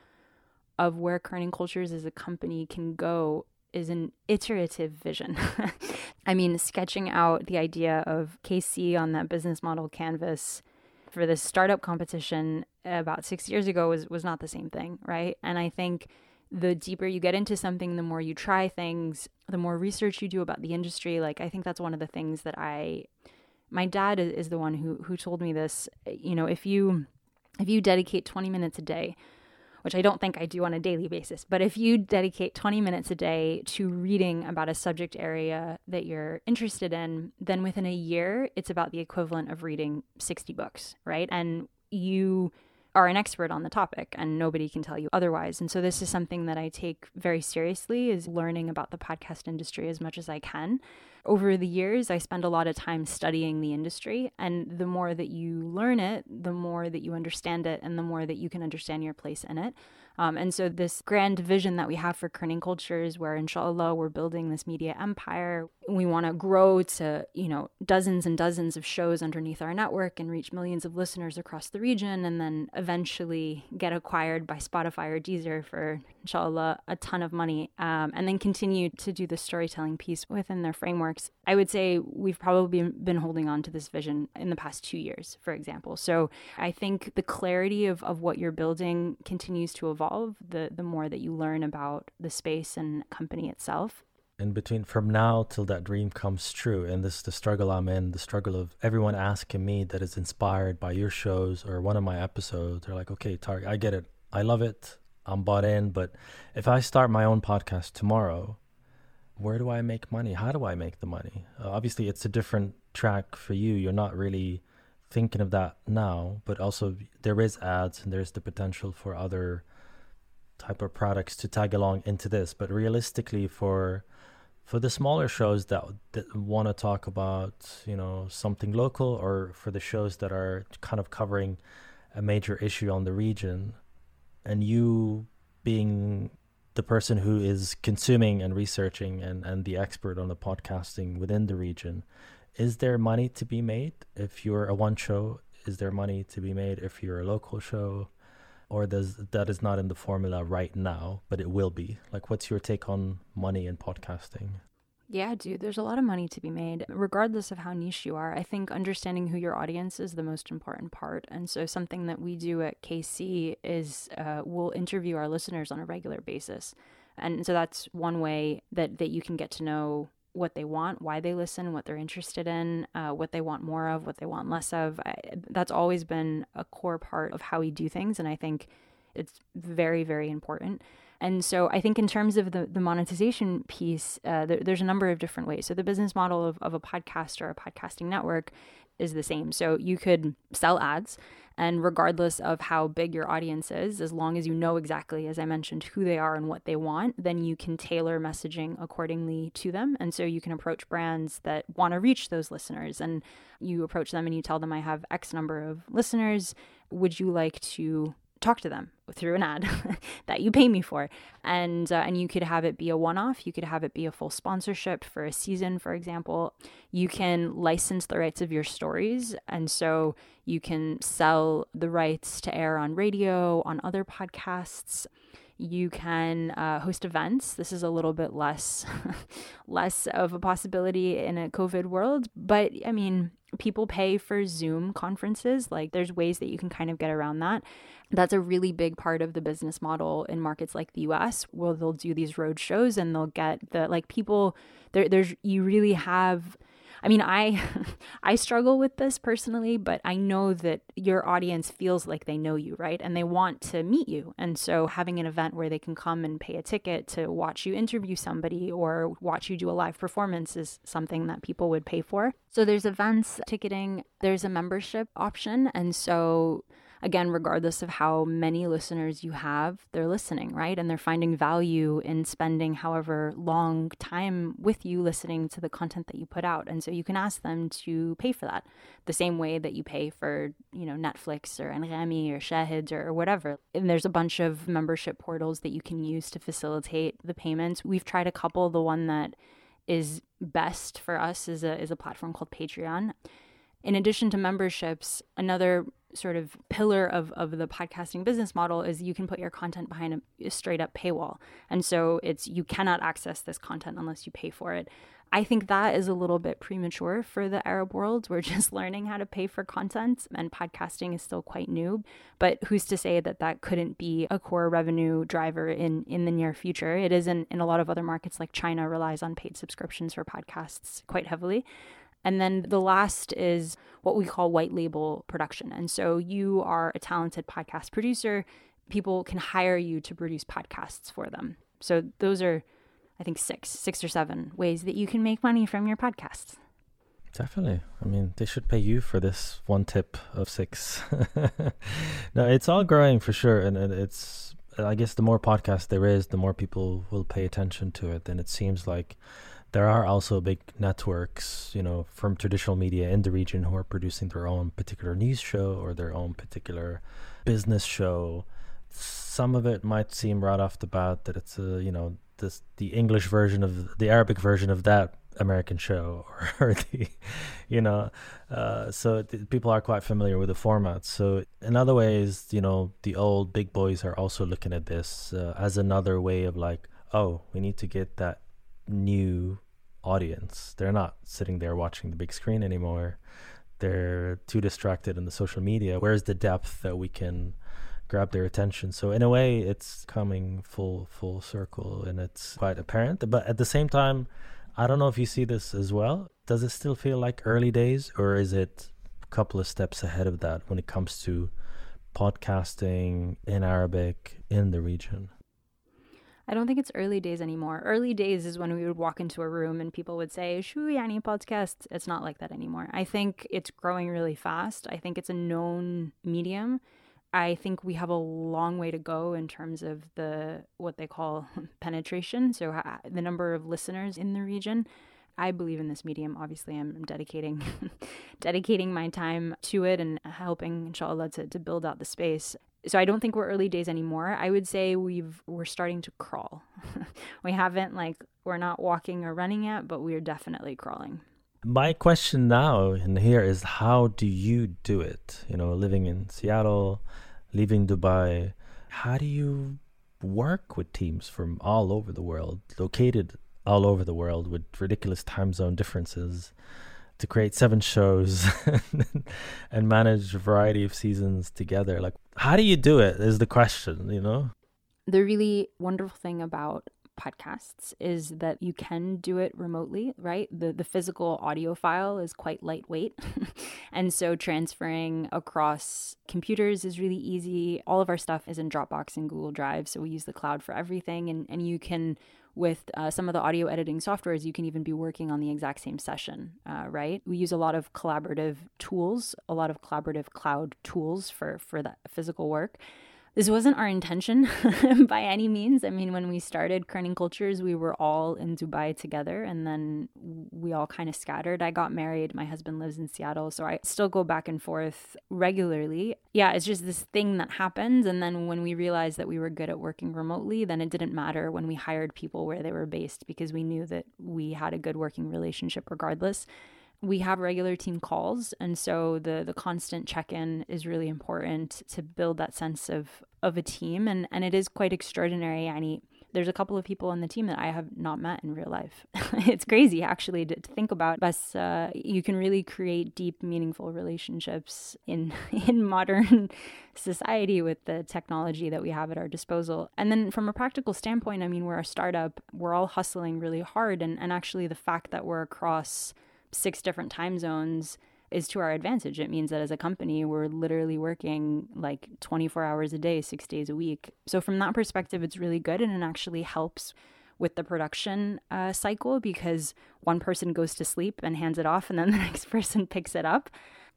Speaker 2: of where kerning cultures as a company can go is an iterative vision. I mean, sketching out the idea of KC on that business model canvas for this startup competition about six years ago was, was not the same thing, right? And I think the deeper you get into something, the more you try things, the more research you do about the industry. Like, I think that's one of the things that I, my dad is the one who, who told me this. You know, if you, if you dedicate 20 minutes a day which I don't think I do on a daily basis. But if you dedicate 20 minutes a day to reading about a subject area that you're interested in, then within a year, it's about the equivalent of reading 60 books, right? And you are an expert on the topic and nobody can tell you otherwise. And so this is something that I take very seriously is learning about the podcast industry as much as I can. Over the years, I spend a lot of time studying the industry and the more that you learn it, the more that you understand it and the more that you can understand your place in it. Um, and so, this grand vision that we have for Kerning Cultures, where inshallah we're building this media empire, we want to grow to, you know, dozens and dozens of shows underneath our network and reach millions of listeners across the region, and then eventually get acquired by Spotify or Deezer for, inshallah, a ton of money, um, and then continue to do the storytelling piece within their frameworks. I would say we've probably been holding on to this vision in the past two years, for example. So, I think the clarity of, of what you're building continues to evolve the the more that you learn about the space and company itself.
Speaker 1: In between, from now till that dream comes true, and this is the struggle I'm in, the struggle of everyone asking me that is inspired by your shows or one of my episodes. They're like, okay, Tarek, I get it, I love it, I'm bought in, but if I start my own podcast tomorrow, where do I make money? How do I make the money? Uh, obviously, it's a different track for you. You're not really thinking of that now, but also there is ads and there's the potential for other type of products to tag along into this. But realistically, for for the smaller shows that, that want to talk about you know something local, or for the shows that are kind of covering a major issue on the region, and you being the person who is consuming and researching and, and the expert on the podcasting within the region, is there money to be made if you're a one show? Is there money to be made if you're a local show? or does that is not in the formula right now, but it will be? Like, what's your take on money in podcasting?
Speaker 2: Yeah, dude, there's a lot of money to be made, regardless of how niche you are. I think understanding who your audience is the most important part. And so, something that we do at KC is uh, we'll interview our listeners on a regular basis. And so, that's one way that, that you can get to know what they want, why they listen, what they're interested in, uh, what they want more of, what they want less of. I, that's always been a core part of how we do things. And I think it's very, very important. And so I think in terms of the, the monetization piece, uh, there, there's a number of different ways. So the business model of, of a podcast or a podcasting network is the same. So you could sell ads and regardless of how big your audience is, as long as you know exactly, as I mentioned, who they are and what they want, then you can tailor messaging accordingly to them. And so you can approach brands that want to reach those listeners and you approach them and you tell them, I have X number of listeners. Would you like to talk to them through an ad that you pay me for. And uh, and you could have it be a one-off. You could have it be a full sponsorship for a season for example. You can license the rights of your stories. And so you can sell the rights to air on radio on other podcasts. You can uh, host events. This is a little bit less less of a possibility in a covid world. But i mean people pay for zoom conferences. Like there's ways that you can kind of get around that that's a really big part of the business model in markets like the US where they'll do these road shows and they'll get the like people there there's you really have I mean I I struggle with this personally but I know that your audience feels like they know you right? And they want to meet you. And so having an event where they can come and pay a ticket to watch you interview somebody or watch you do a live performance is something that people would pay for. So there's events ticketing there's a membership option. And so again, regardless of how many listeners you have, they're listening, right? And they're finding value in spending however long time with you listening to the content that you put out. And so you can ask them to pay for that the same way that you pay for, you know, Netflix or Anghami or Shahid or whatever. And there's a bunch of membership portals that you can use to facilitate the payments. We've tried a couple. The one that is best for us is a is a platform called Patreon. In addition to memberships, another sort of pillar of, of the podcasting business model is you can put your content behind a, a straight up paywall. And so it's you cannot access this content unless you pay for it. I think that is a little bit premature for the Arab world. We're just learning how to pay for content, and podcasting is still quite new. But who's to say that that couldn't be a core revenue driver in, in the near future? It is in, in a lot of other markets, like China relies on paid subscriptions for podcasts quite heavily. And then the last is what we call white label production. And so you are a talented podcast producer, people can hire you to produce podcasts for them. So those are, I think, six, six or seven ways that you can make money from your podcasts.
Speaker 1: Definitely. I mean, they should pay you for this one tip of six. no, it's all growing for sure. And it's, I guess, the more podcasts there is, the more people will pay attention to it. And it seems like there are also big networks, you know, from traditional media in the region who are producing their own particular news show or their own particular business show. Some of it might seem right off the bat that it's a, you know, this the English version of the Arabic version of that American show, or, or the, you know, uh, so th- people are quite familiar with the format. So in other ways, you know, the old big boys are also looking at this uh, as another way of like, oh, we need to get that new audience. They're not sitting there watching the big screen anymore. They're too distracted in the social media. Where's the depth that we can grab their attention? So in a way, it's coming full full circle, and it's quite apparent. But at the same time, I don't know if you see this as well. Does it still feel like early days, or is it a couple of steps ahead of that when it comes to podcasting in Arabic in the region?
Speaker 2: I don't think it's early days anymore. Early days is when we would walk into a room and people would say, Shu Yani podcast. It's not like that anymore. I think it's growing really fast. I think it's a known medium. I think we have a long way to go in terms of the what they call penetration, so the number of listeners in the region. I believe in this medium. Obviously, I'm dedicating dedicating my time to it and helping, inshallah, to, to build out the space so I don't think we're early days anymore. I would say we've we're starting to crawl. we haven't like we're not walking or running yet, but we're definitely crawling.
Speaker 1: My question now and here is how do you do it? You know, living in Seattle, leaving Dubai, how do you work with teams from all over the world, located all over the world with ridiculous time zone differences? to create seven shows and manage a variety of seasons together. Like, how do you do it? Is the question, you know?
Speaker 2: The really wonderful thing about podcasts is that you can do it remotely, right? The the physical audio file is quite lightweight. and so transferring across computers is really easy. All of our stuff is in Dropbox and Google Drive, so we use the cloud for everything and and you can with uh, some of the audio editing softwares, you can even be working on the exact same session, uh, right? We use a lot of collaborative tools, a lot of collaborative cloud tools for for that physical work. This wasn't our intention by any means. I mean, when we started Kerning Cultures, we were all in Dubai together and then we all kind of scattered. I got married. My husband lives in Seattle, so I still go back and forth regularly. Yeah, it's just this thing that happens. And then when we realized that we were good at working remotely, then it didn't matter when we hired people where they were based because we knew that we had a good working relationship regardless we have regular team calls and so the the constant check-in is really important to build that sense of of a team and and it is quite extraordinary mean, there's a couple of people on the team that I have not met in real life. it's crazy actually to, to, think about. But uh, you can really create deep, meaningful relationships in in modern society with the technology that we have at our disposal. And then from a practical standpoint, I mean, we're a startup. We're all hustling really hard, and and actually the fact that we're across six different time zones is to our advantage. It means that as a company, we're literally working like 24 hours a day, six days a week. So, from that perspective, it's really good and it actually helps with the production uh, cycle because one person goes to sleep and hands it off, and then the next person picks it up.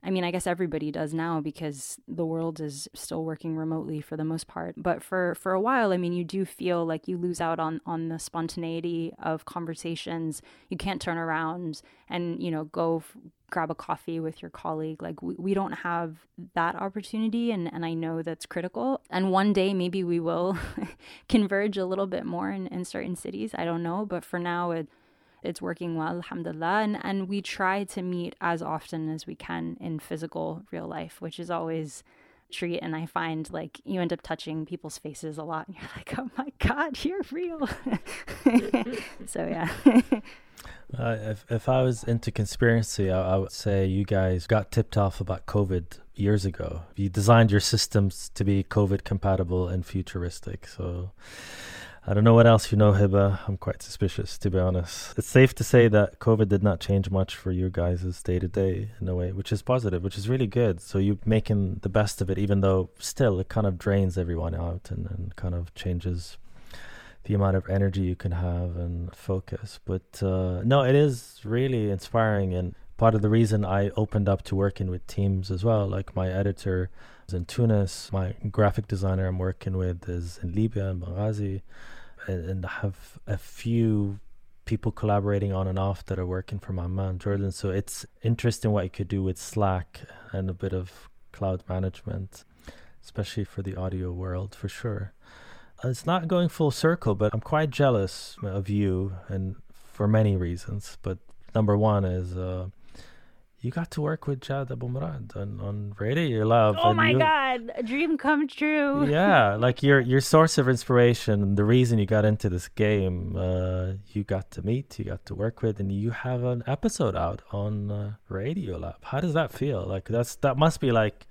Speaker 2: I mean, I guess everybody does now because the world is still working remotely for the most part. But for for a while, I mean, you do feel like you lose out on on the spontaneity of conversations. You can't turn around and you know go f- grab a coffee with your colleague. Like we, we don't have that opportunity, and and I know that's critical. And one day maybe we will converge a little bit more in in certain cities. I don't know, but for now it it's working well, alhamdulillah. And, and we try to meet as often as we can in physical real life, which is always treat and i find like you end up touching people's faces a lot and you're like oh my god you're real so yeah
Speaker 1: uh, if, if i was into conspiracy I, I would say you guys got tipped off about covid years ago you designed your systems to be covid compatible and futuristic so I don't know what else you know, Hiba. I'm quite suspicious, to be honest. It's safe to say that COVID did not change much for you guys' day to day in a way, which is positive, which is really good. So you're making the best of it, even though still it kind of drains everyone out and, and kind of changes the amount of energy you can have and focus. But uh, no, it is really inspiring. And part of the reason I opened up to working with teams as well, like my editor is in Tunis, my graphic designer I'm working with is in Libya and Benghazi and have a few people collaborating on and off that are working for my man Jordan. So it's interesting what you could do with Slack and a bit of cloud management, especially for the audio world for sure. It's not going full circle, but I'm quite jealous of you and for many reasons. But number one is uh, you got to work with Jad Abumrad on, on Radio Lab.
Speaker 2: Oh my you, God, a dream come true.
Speaker 1: yeah, like your your source of inspiration, the reason you got into this game, uh, you got to meet, you got to work with, and you have an episode out on uh, Radio Lab. How does that feel? Like that's that must be like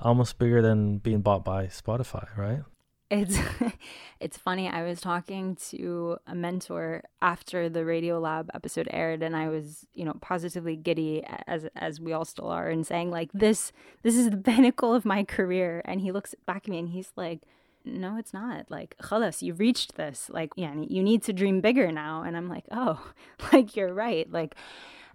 Speaker 1: almost bigger than being bought by Spotify, right?
Speaker 2: It's it's funny. I was talking to a mentor after the Radio Lab episode aired, and I was, you know, positively giddy as as we all still are, and saying like this this is the pinnacle of my career. And he looks back at me and he's like, "No, it's not. Like, khalas, you've reached this. Like, yeah, you need to dream bigger now." And I'm like, "Oh, like you're right. Like."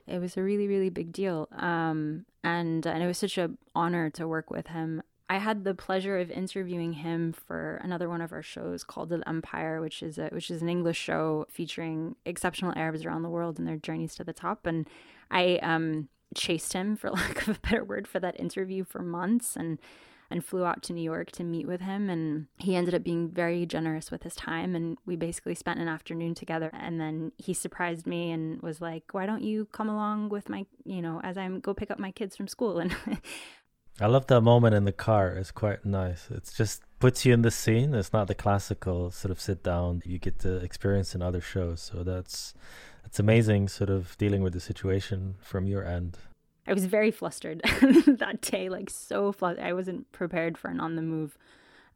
Speaker 2: It was a really, really big deal. Um, and and it was such an honor to work with him. I had the pleasure of interviewing him for another one of our shows called The Empire, which is a, which is an English show featuring exceptional Arabs around the world and their journeys to the top. And I um, chased him, for lack of a better word, for that interview for months and and flew out to New York to meet with him. And he ended up being very generous with his time. And we basically spent an afternoon together. And then he surprised me and was like, Why don't you come along with my, you know, as I go pick up my kids from school? And
Speaker 1: I love that moment in the car. It's quite nice. It's just puts you in the scene. It's not the classical sort of sit down you get to experience in other shows. So that's it's amazing sort of dealing with the situation from your end.
Speaker 2: I was very flustered that day, like so flustered. I wasn't prepared for an on the move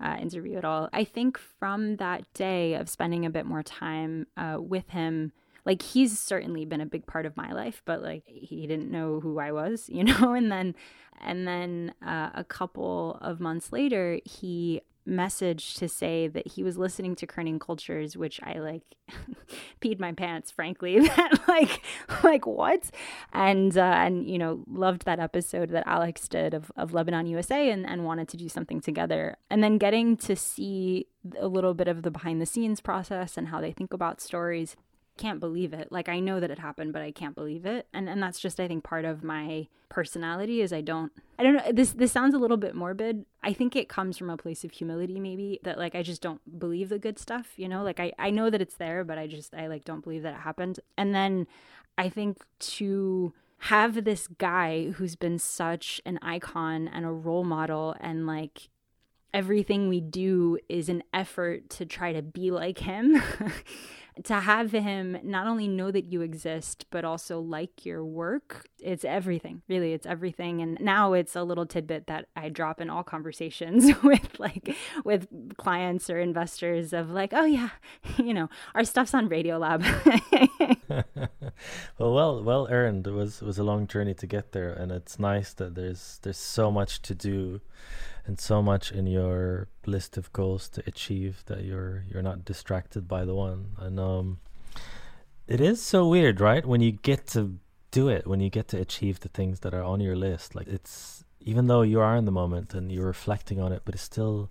Speaker 2: uh, interview at all. I think from that day of spending a bit more time uh, with him, like he's certainly been a big part of my life but like he didn't know who i was you know and then and then uh, a couple of months later he messaged to say that he was listening to Kerning Cultures, which I like peed my pants, frankly. that like like what? And uh, and you know, loved that episode that Alex did of, of Lebanon USA and, and wanted to do something together. And then getting to see a little bit of the behind the scenes process and how they think about stories can't believe it. Like I know that it happened, but I can't believe it. And and that's just I think part of my personality is I don't I don't know this this sounds a little bit morbid. I think it comes from a place of humility maybe that like I just don't believe the good stuff, you know? Like I I know that it's there, but I just I like don't believe that it happened. And then I think to have this guy who's been such an icon and a role model and like everything we do is an effort to try to be like him to have him not only know that you exist but also like your work it's everything really it's everything. And now it's a little tidbit that i drop in all conversations with like with clients or investors of like oh yeah you know our stuff's on radio lab.
Speaker 1: Well well well earned. It was it was a long journey to get there and it's nice that there's there's so much to do and so much in your list of goals to achieve that you're you're not distracted by the one. And um it is so weird right? When you get to do it when you get to achieve the things that are on your list like it's even though you are in the moment and you're reflecting on it but it's still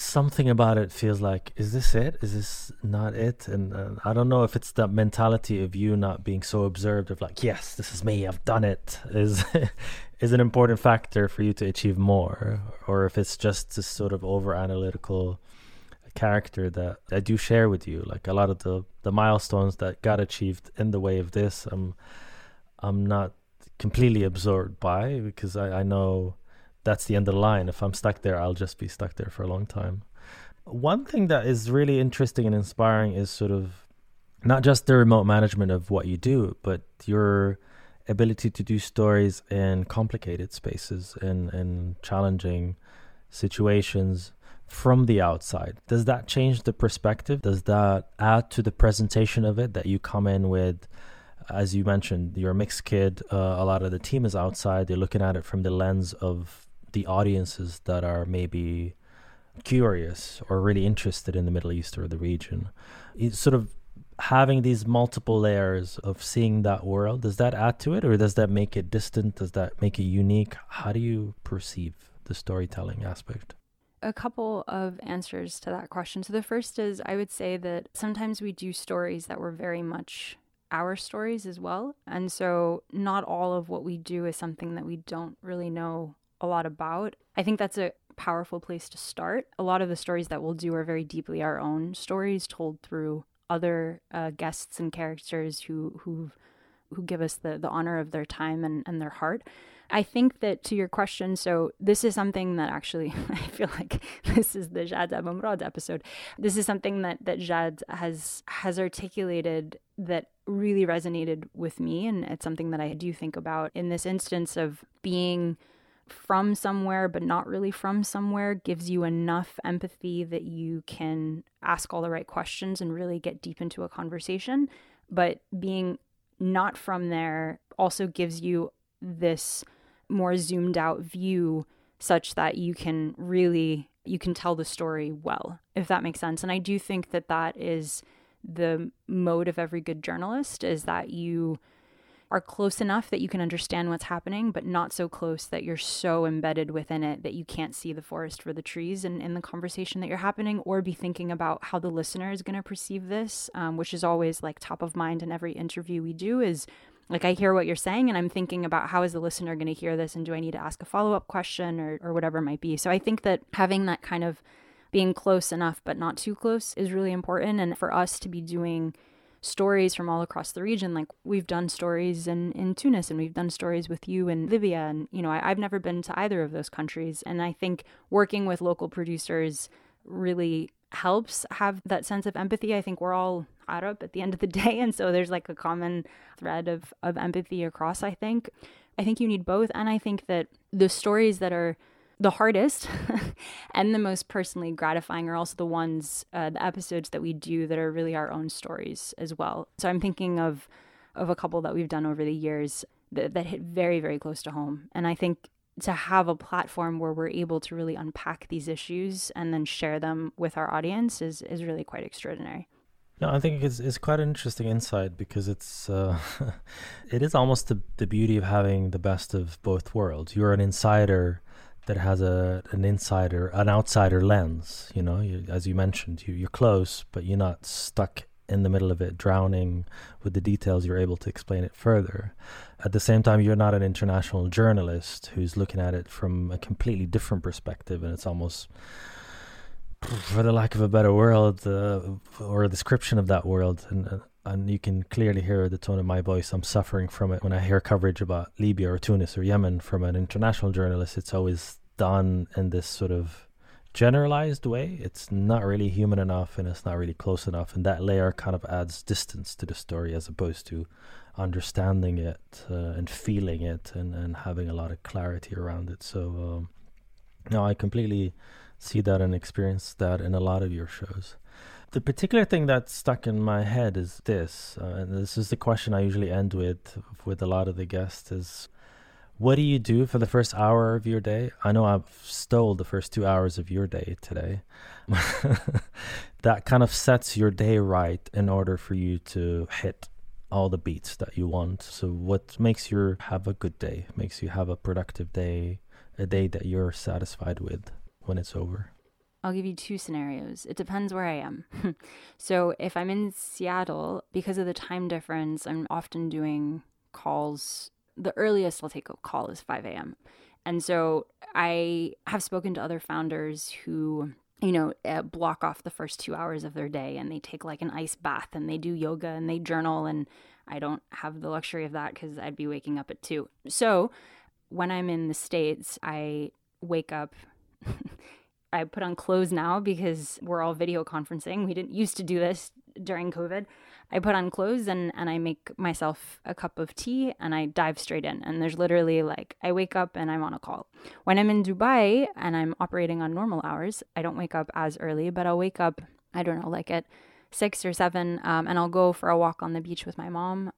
Speaker 1: something about it feels like is this it is this not it and uh, i don't know if it's that mentality of you not being so observed of like yes this is me i've done it is is an important factor for you to achieve more or if it's just this sort of over analytical character that I do share with you. Like a lot of the the milestones that got achieved in the way of this, I'm I'm not completely absorbed by because I, I know that's the end of the line. If I'm stuck there, I'll just be stuck there for a long time. One thing that is really interesting and inspiring is sort of not just the remote management of what you do, but your ability to do stories in complicated spaces and, and challenging situations from the outside. Does that change the perspective? Does that add to the presentation of it that you come in with? As you mentioned, you're a mixed kid. Uh, a lot of the team is outside. They're looking at it from the lens of the audiences that are maybe curious or really interested in the Middle East or the region. It's sort of having these multiple layers of seeing that world does that add to it or does that make it distant? Does that make it unique? How do you perceive the storytelling aspect?
Speaker 2: A couple of answers to that question. So the first is i would say that sometimes we do stories that were very much our stories as well. And so not all of what we do is something that we don't really know a lot about i think that's a powerful place to start a lot of the stories that we'll do are very deeply our own stories told through other uh, guests and characters who who who give us the the honor of their time and, and their heart. I think that to your question, so this is something that actually I feel like this is the Jad episode. This is something that that Jad has has articulated that really resonated with me, and it's something that I do think about in this instance of being from somewhere but not really from somewhere gives you enough empathy that you can ask all the right questions and really get deep into a conversation. But being not from there also gives you this more zoomed out view such that you can really you can tell the story well if that makes sense and i do think that that is the mode of every good journalist is that you are close enough that you can understand what's happening, but not so close that you're so embedded within it that you can't see the forest for the trees in, in the conversation that you're happening, or be thinking about how the listener is going to perceive this, um, which is always like top of mind in every interview we do is like I hear what you're saying and I'm thinking about how is the listener going to hear this and do I need to ask a follow-up question or or whatever it might be. So I think that having that kind of being close enough but not too close is really important and for us to be doing stories from all across the region. Like we've done stories in, in Tunis and we've done stories with you in Libya. And, you know, I, I've never been to either of those countries. And I think working with local producers really helps have that sense of empathy. I think we're all Arab at the end of the day. And so there's like a common thread of, of empathy across, I think. I think you need both. And I think that the stories that are the hardest and the most personally gratifying are also the ones, uh, the episodes that we do that are really our own stories as well. So I'm thinking of of a couple that we've done over the years that, that hit very very close to home, and I think to have a platform where we're able to really unpack these issues and then share them with our audience is is really quite extraordinary.
Speaker 1: No, I think it's it's quite an interesting insight because it's uh, it is almost the the beauty of having the best of both worlds. You're an insider that has a an insider, an outsider lens. You know, you, as you mentioned, you, you're close, but you're not stuck in the middle of it, drowning with the details. You're able to explain it further. At the same time, you're not an international journalist who's looking at it from a completely different perspective, and it's almost for the lack of a better word uh, or a description of that world and uh, and you can clearly hear the tone of my voice i'm suffering from it when i hear coverage about libya or tunis or yemen from an international journalist it's always done in this sort of generalized way. It's not really human enough and it's not really close enough. And that layer kind of adds distance to the story as opposed to understanding it uh, and feeling it and, and having a lot of clarity around it. So, um, no, I completely see that and experience that in a lot of your shows. The particular thing that stuck in my head is this, uh, and this is the question I usually end with with a lot of the guests: is what do you do for the first hour of your day? I know I've stole the first two hours of your day today. that kind of sets your day right in order for you to hit all the beats that you want. So, what makes you have a good day? Makes you have a productive day, a day that you're satisfied with when it's over?
Speaker 2: I'll give you two scenarios. It depends where I am. so, if I'm in Seattle, because of the time difference, I'm often doing calls the earliest I'll take a call is 5 a.m. And so I have spoken to other founders who you know, uh, block off the first two hours of their day and they take like an ice bath and they do yoga and they journal. And I don't have the luxury of that because I'd be waking up at two. So when I'm in the States, I wake up. I put on clothes now because we're all video conferencing. We didn't used to do this during COVID. I put on clothes and, and I make myself a cup of tea and I dive straight in. And there's literally like, I wake up and I'm on a call. When I'm in Dubai and I'm operating on normal hours, I don't wake up as early, but I'll wake up, I don't know, like at six or seven, um, and I'll go for a walk on the beach with my mom.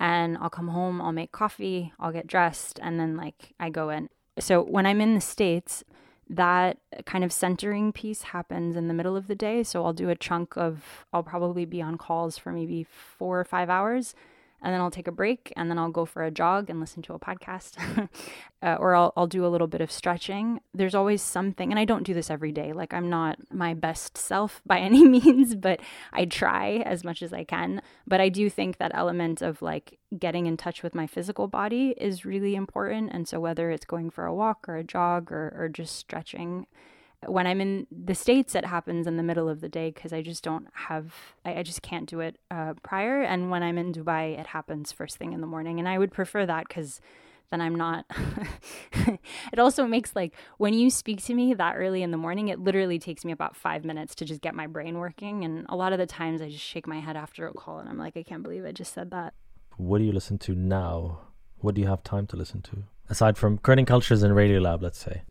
Speaker 2: And I'll come home, I'll make coffee, I'll get dressed, and then like I go in. So when I'm in the States, that kind of centering piece happens in the middle of the day. So I'll do a chunk of, I'll probably be on calls for maybe four or five hours and then I'll take a break and then I'll go for a jog and listen to a podcast uh, or I'll, I'll do a little bit of stretching. There's always something, and I don't do this every day. Like, I'm not my best self by any means, but I try as much as I can. But I do think that element of like getting in touch with my physical body is really important. And so, whether it's going for a walk or a jog or, or just stretching, when I'm in the States, it happens in the middle of the day because I just don't have, I, I just can't do it uh, prior. And when I'm in Dubai, it happens first thing in the morning. And I would prefer that because then I'm not. it also makes like when you speak to me that early in the morning, it literally takes me about five minutes to just get my brain working. And a lot of the times I just shake my head after a call and I'm like, I can't believe I just said that.
Speaker 1: What do you listen to now? What do you have time to listen to? Aside from Kerning Cultures and Radio Lab, let's say.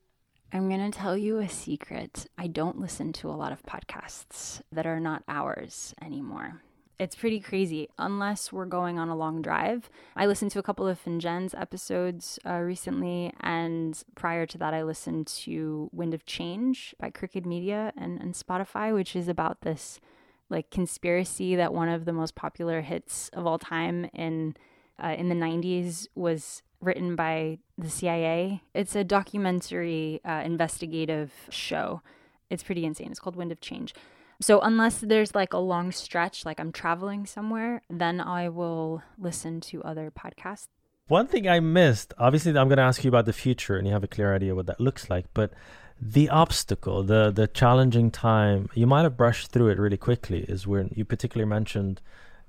Speaker 2: I'm going to tell you a secret. I don't listen to a lot of podcasts that are not ours anymore. It's pretty crazy, unless we're going on a long drive. I listened to a couple of Finjen's episodes uh, recently, and prior to that, I listened to Wind of Change by Crooked Media and, and Spotify, which is about this like conspiracy that one of the most popular hits of all time in uh, in the 90s was written by the CIA. It's a documentary uh, investigative show. It's pretty insane. It's called Wind of Change. So, unless there's like a long stretch, like I'm traveling somewhere, then I will listen to other podcasts.
Speaker 1: One thing I missed, obviously, I'm going to ask you about the future and you have a clear idea what that looks like, but the obstacle, the the challenging time, you might have brushed through it really quickly, is when you particularly mentioned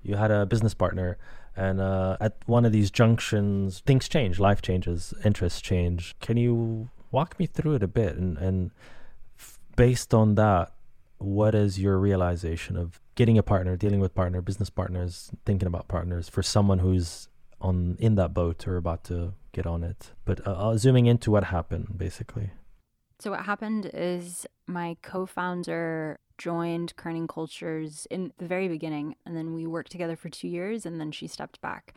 Speaker 1: you had a business partner and uh, at one of these junctions things change life changes interests change. Can you walk me through it a bit and, and f- based on that what is your realization of getting a partner dealing with partner business partners thinking about partners for someone who's on in that boat or about to get on it? But uh, uh zooming into what happened basically.
Speaker 2: So what happened is my co-founder joined Kerning Cultures in the very beginning, and then we worked together for two years, and then she stepped back.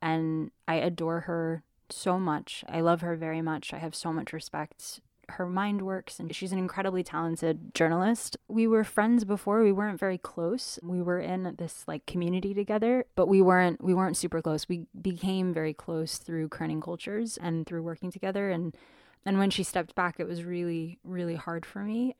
Speaker 2: And I adore her so much. I love her very much. I have so much respect. Her mind works, and she's an incredibly talented journalist. We were friends before. We weren't very close. We were in this like community together, but we weren't we weren't super close. We became very close through Kerning Cultures and through working together. And and when she stepped back, it was really really hard for me.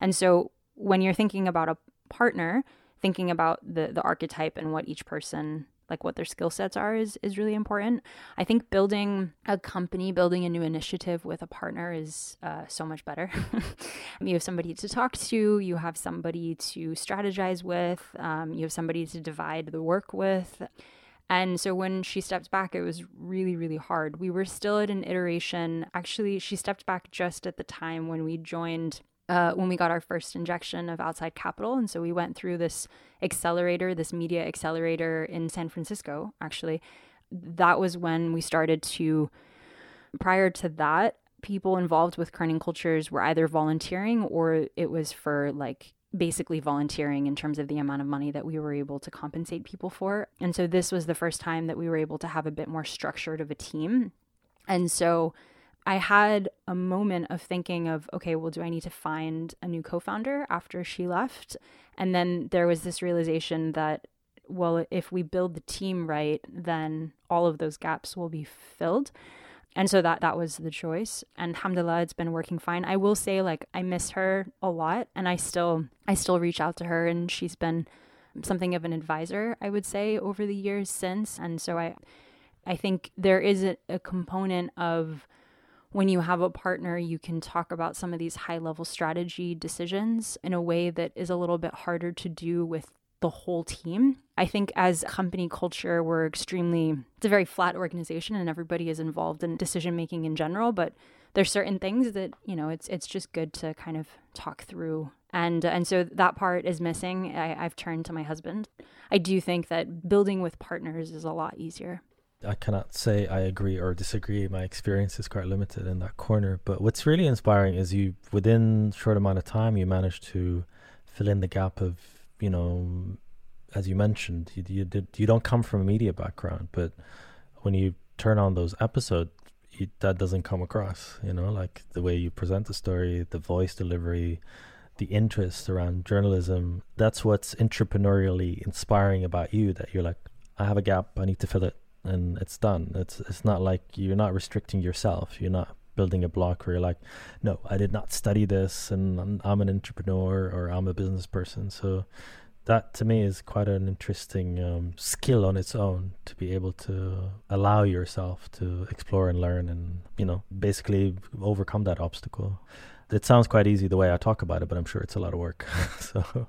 Speaker 2: And so when you're thinking about a partner, thinking about the the archetype and what each person like what their skill sets are is is really important. I think building a company, building a new initiative with a partner is uh, so much better. you have somebody to talk to, you have somebody to strategize with, um, you have somebody to divide the work with. And so when she stepped back, it was really, really hard. We were still at an iteration. Actually, she stepped back just at the time when we joined uh, when we got our first injection of outside capital. And so we went through this accelerator, this media accelerator in San Francisco, actually. That was when we started to, prior to that, people involved with Kerning Cultures were either volunteering or it was for like basically volunteering in terms of the amount of money that we were able to compensate people for. And so this was the first time that we were able to have a bit more structured of a team. And so I had a moment of thinking of, okay, well, do I need to find a new co-founder after she left? And then there was this realization that, well, if we build the team right, then all of those gaps will be filled. And so that that was the choice. And alhamdulillah, it's been working fine. I will say, like, I miss her a lot, and I still I still reach out to her, and she's been something of an advisor, I would say, over the years since. And so I I think there is a, a component of when you have a partner, you can talk about some of these high level strategy decisions in a way that is a little bit harder to do with the whole team. I think as company culture, we're extremely, it's a very flat organization and everybody is involved in decision making in general, but there's certain things that, you know, it's, it's just good to kind of talk through. And, and so that part is missing. I, I've turned to my husband. I do think that building with partners is a lot easier.
Speaker 1: I cannot say I agree or disagree. My experience is quite limited in that corner. But what's really inspiring is you, within short amount of time, you managed to fill in the gap of, you know, as you mentioned, you you did you don't come from a media background, but when you turn on those episodes, you, that doesn't come across. You know, like the way you present the story, the voice delivery, the interest around journalism. That's what's entrepreneurially inspiring about you. That you're like, I have a gap, I need to fill it and it's done. It's it's not like you're not restricting yourself. You're not building a block where you're like, no, I did not study this, and I'm, I'm an entrepreneur or I'm a business person. So that to me is quite an interesting um, skill on its own to be able to allow yourself to explore and learn and you know basically overcome that obstacle it sounds quite easy the way i talk about it but i'm sure it's a lot of work so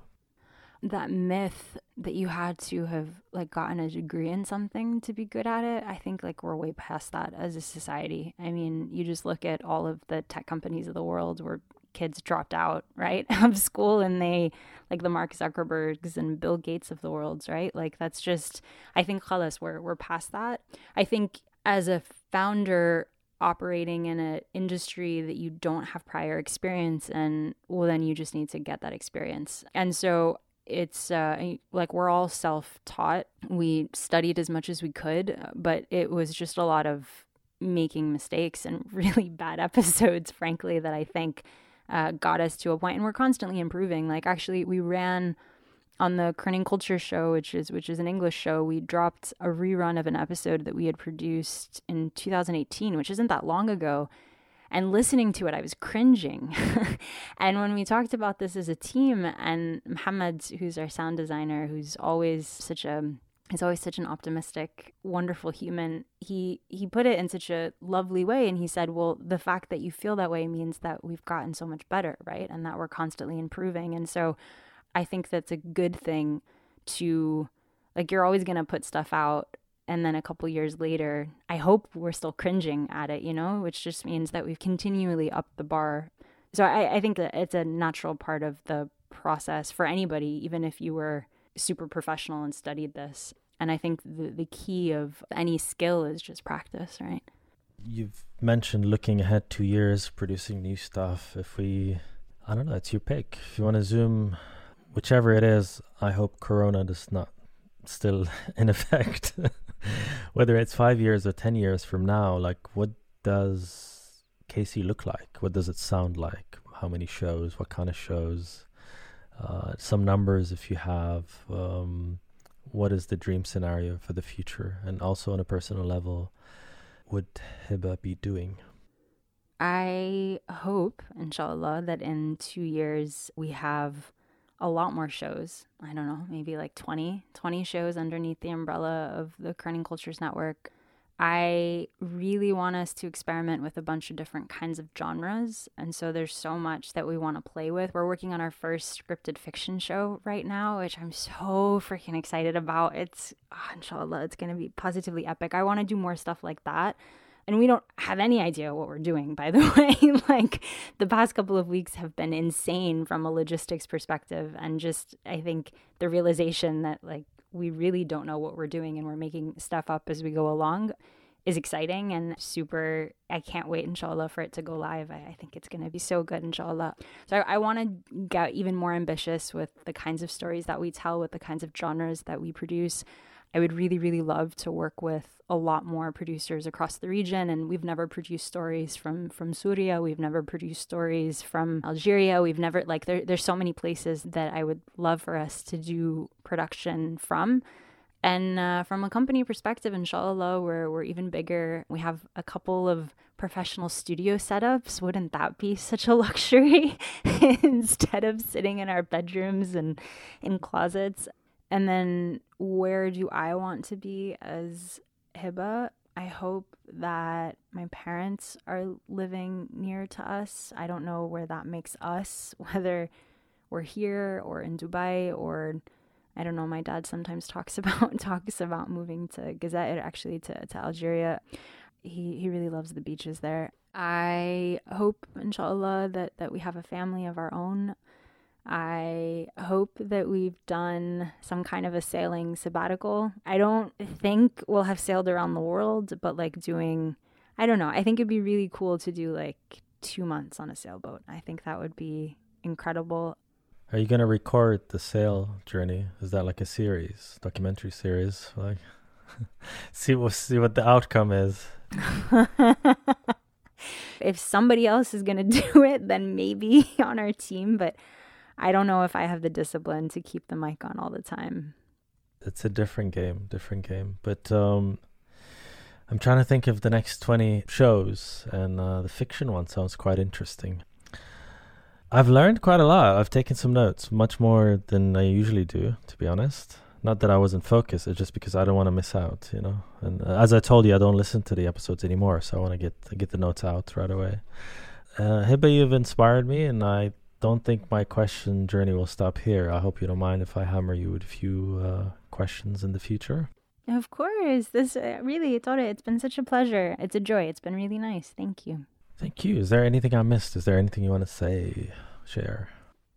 Speaker 2: that myth that you had to have like gotten a degree in something to be good at it i think like we're way past that as a society. I mean you just look at all of the tech companies of the world where kids dropped out right of school and they like the mark zuckerbergs and bill gates of the world right? Like that's just i think khalas we're, we're past that. I think as a founder operating in an industry that you don't have prior experience in well then you just need to get that experience. And so it's uh, like we're all self taught. We studied as much as we could, but it was just a lot of making mistakes and really bad episodes, frankly, that I think uh, got us to a point. And we're constantly improving. Like, actually, we ran on the Kerning Culture show, which is which is an English show. We dropped a rerun of an episode that we had produced in 2018, which isn't that long ago and listening to it, I was cringing. and when we talked about this as a team, and Muhammad, who's our sound designer, who's always such a he's always such an optimistic, wonderful human. He he put it in such a lovely way, and he said, "Well, the fact that you feel that way means that we've gotten so much better, right? And that we're constantly improving." And so, I think that's a good thing to like. You're always gonna put stuff out and then a couple years later, I hope we're still cringing at it, you know, which just means that we've continually upped the bar. So I, I think that it's a natural part of the process for anybody, even if you were super professional and studied this. And I think the, the key of any skill is just practice, right?
Speaker 1: You've mentioned looking ahead two years, producing new stuff. If we, I don't know, it's your pick. If you want to zoom, whichever it is, I hope Corona does not still in effect. Whether it's five years or 10 years from now, like what does KC look like? What does it sound like? How many shows? What kind of shows? Uh, some numbers if you have. Um, what is the dream scenario for the future? And also on a personal level, would Hiba be doing?
Speaker 2: I hope, inshallah, that in two years we have a lot more shows. I don't know, maybe like 20, 20 shows underneath the umbrella of the Kerning Cultures Network. I really want us to experiment with a bunch of different kinds of genres. And so there's so much that we want to play with. We're working on our first scripted fiction show right now, which I'm so freaking excited about. It's, oh, inshallah, it's going to be positively epic. I want to do more stuff like that and we don't have any idea what we're doing by the way. Like the past couple of weeks have been insane from a logistics perspective and just i think the realization that like we really don't know what we're doing and we're making stuff up as we go along is exciting and super i can't wait inshallah for it to go live. I, I think it's going to be so good inshallah. So i, I want to get even more ambitious with the kinds of stories that we tell with the kinds of genres that we produce I would really, really love to work with a lot more producers across the region. And we've never produced stories from from Syria. We've never produced stories from Algeria. We've never like there, there's so many places that I would love for us to do production from. And uh, from a company perspective, inshallah, we're, we're even bigger. We have a couple of professional studio setups. Wouldn't that be such a luxury instead of sitting in our bedrooms and in closets? And then where do I want to be as Hiba? I hope that my parents are living near to us. I don't know where that makes us, whether we're here or in Dubai or I don't know. My dad sometimes talks about talks about moving to Gazette, actually to, to Algeria. He he really loves the beaches there. I hope, inshallah, that that we have a family of our own. I hope that we've done some kind of a sailing sabbatical. I don't think we'll have sailed around the world, but like doing, I don't know. I think it'd be really cool to do like two months on a sailboat. I think that would be incredible.
Speaker 1: Are you gonna record the sail journey? Is that like a series, documentary series? Like, see what see what the outcome is.
Speaker 2: if somebody else is gonna do it, then maybe on our team. But I don't know if I have the discipline to keep the mic on all the time.
Speaker 1: It's a different game, different game. But um, I'm trying to think of the next 20 shows, and uh, the fiction one sounds quite interesting. I've learned quite a lot. I've taken some notes, much more than I usually do, to be honest. Not that I wasn't focused, it's just because I don't want to miss out, you know. And uh, as I told you, I don't listen to the episodes anymore, so I want to get get the notes out right away. Uh, Hiba, you've inspired me, and I don't think my question journey will stop here. I hope you don't mind if I hammer you with a few uh, questions in the future.
Speaker 2: Of course. This uh, really, Tore, it's been such a pleasure. It's a joy. It's been really nice. Thank you.
Speaker 1: Thank you. Is there anything I missed? Is there anything you want to say, share?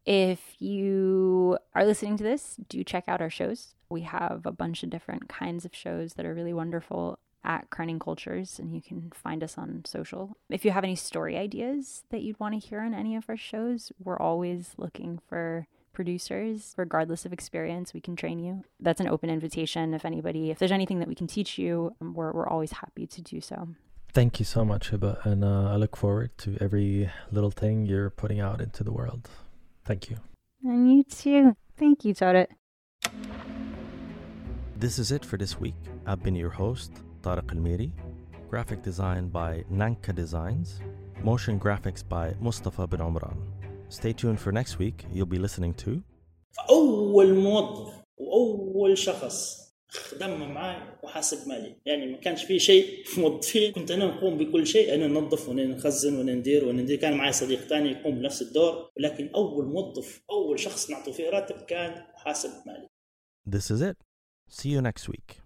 Speaker 2: If you are listening to this, do check out our shows. We have a bunch of different kinds of shows that are really wonderful at Kerning Cultures, and you can find us on social. If you have any story ideas that you'd want to hear on any of our shows, we're always looking for producers. Regardless of experience, we can train you. That's an open invitation. If anybody, if there's anything that we can teach you, we're, we're always happy to do so.
Speaker 1: Thank you so much, Hiba, and uh, I look forward to every little thing you're putting out into the world. Thank you.
Speaker 2: And you too. Thank you, Tariq.
Speaker 1: This is it for this week. I've been your host, Tariq Al-Miri. Graphic design by Nanka Designs. Motion graphics by Mustafa bin Umran. Stay tuned for next week. You'll be listening to
Speaker 10: أول موظف وأول شخص خدم معي وحاسب مالي يعني ما كانش في شيء في موظفين كنت أنا نقوم بكل شيء أنا ننظف وأنا نخزن وأنا ندير وأنا ندير كان معي صديق ثاني يقوم بنفس الدور ولكن أول موظف أول شخص نعطوا فيه راتب كان محاسب مالي
Speaker 1: This is it. See you next week.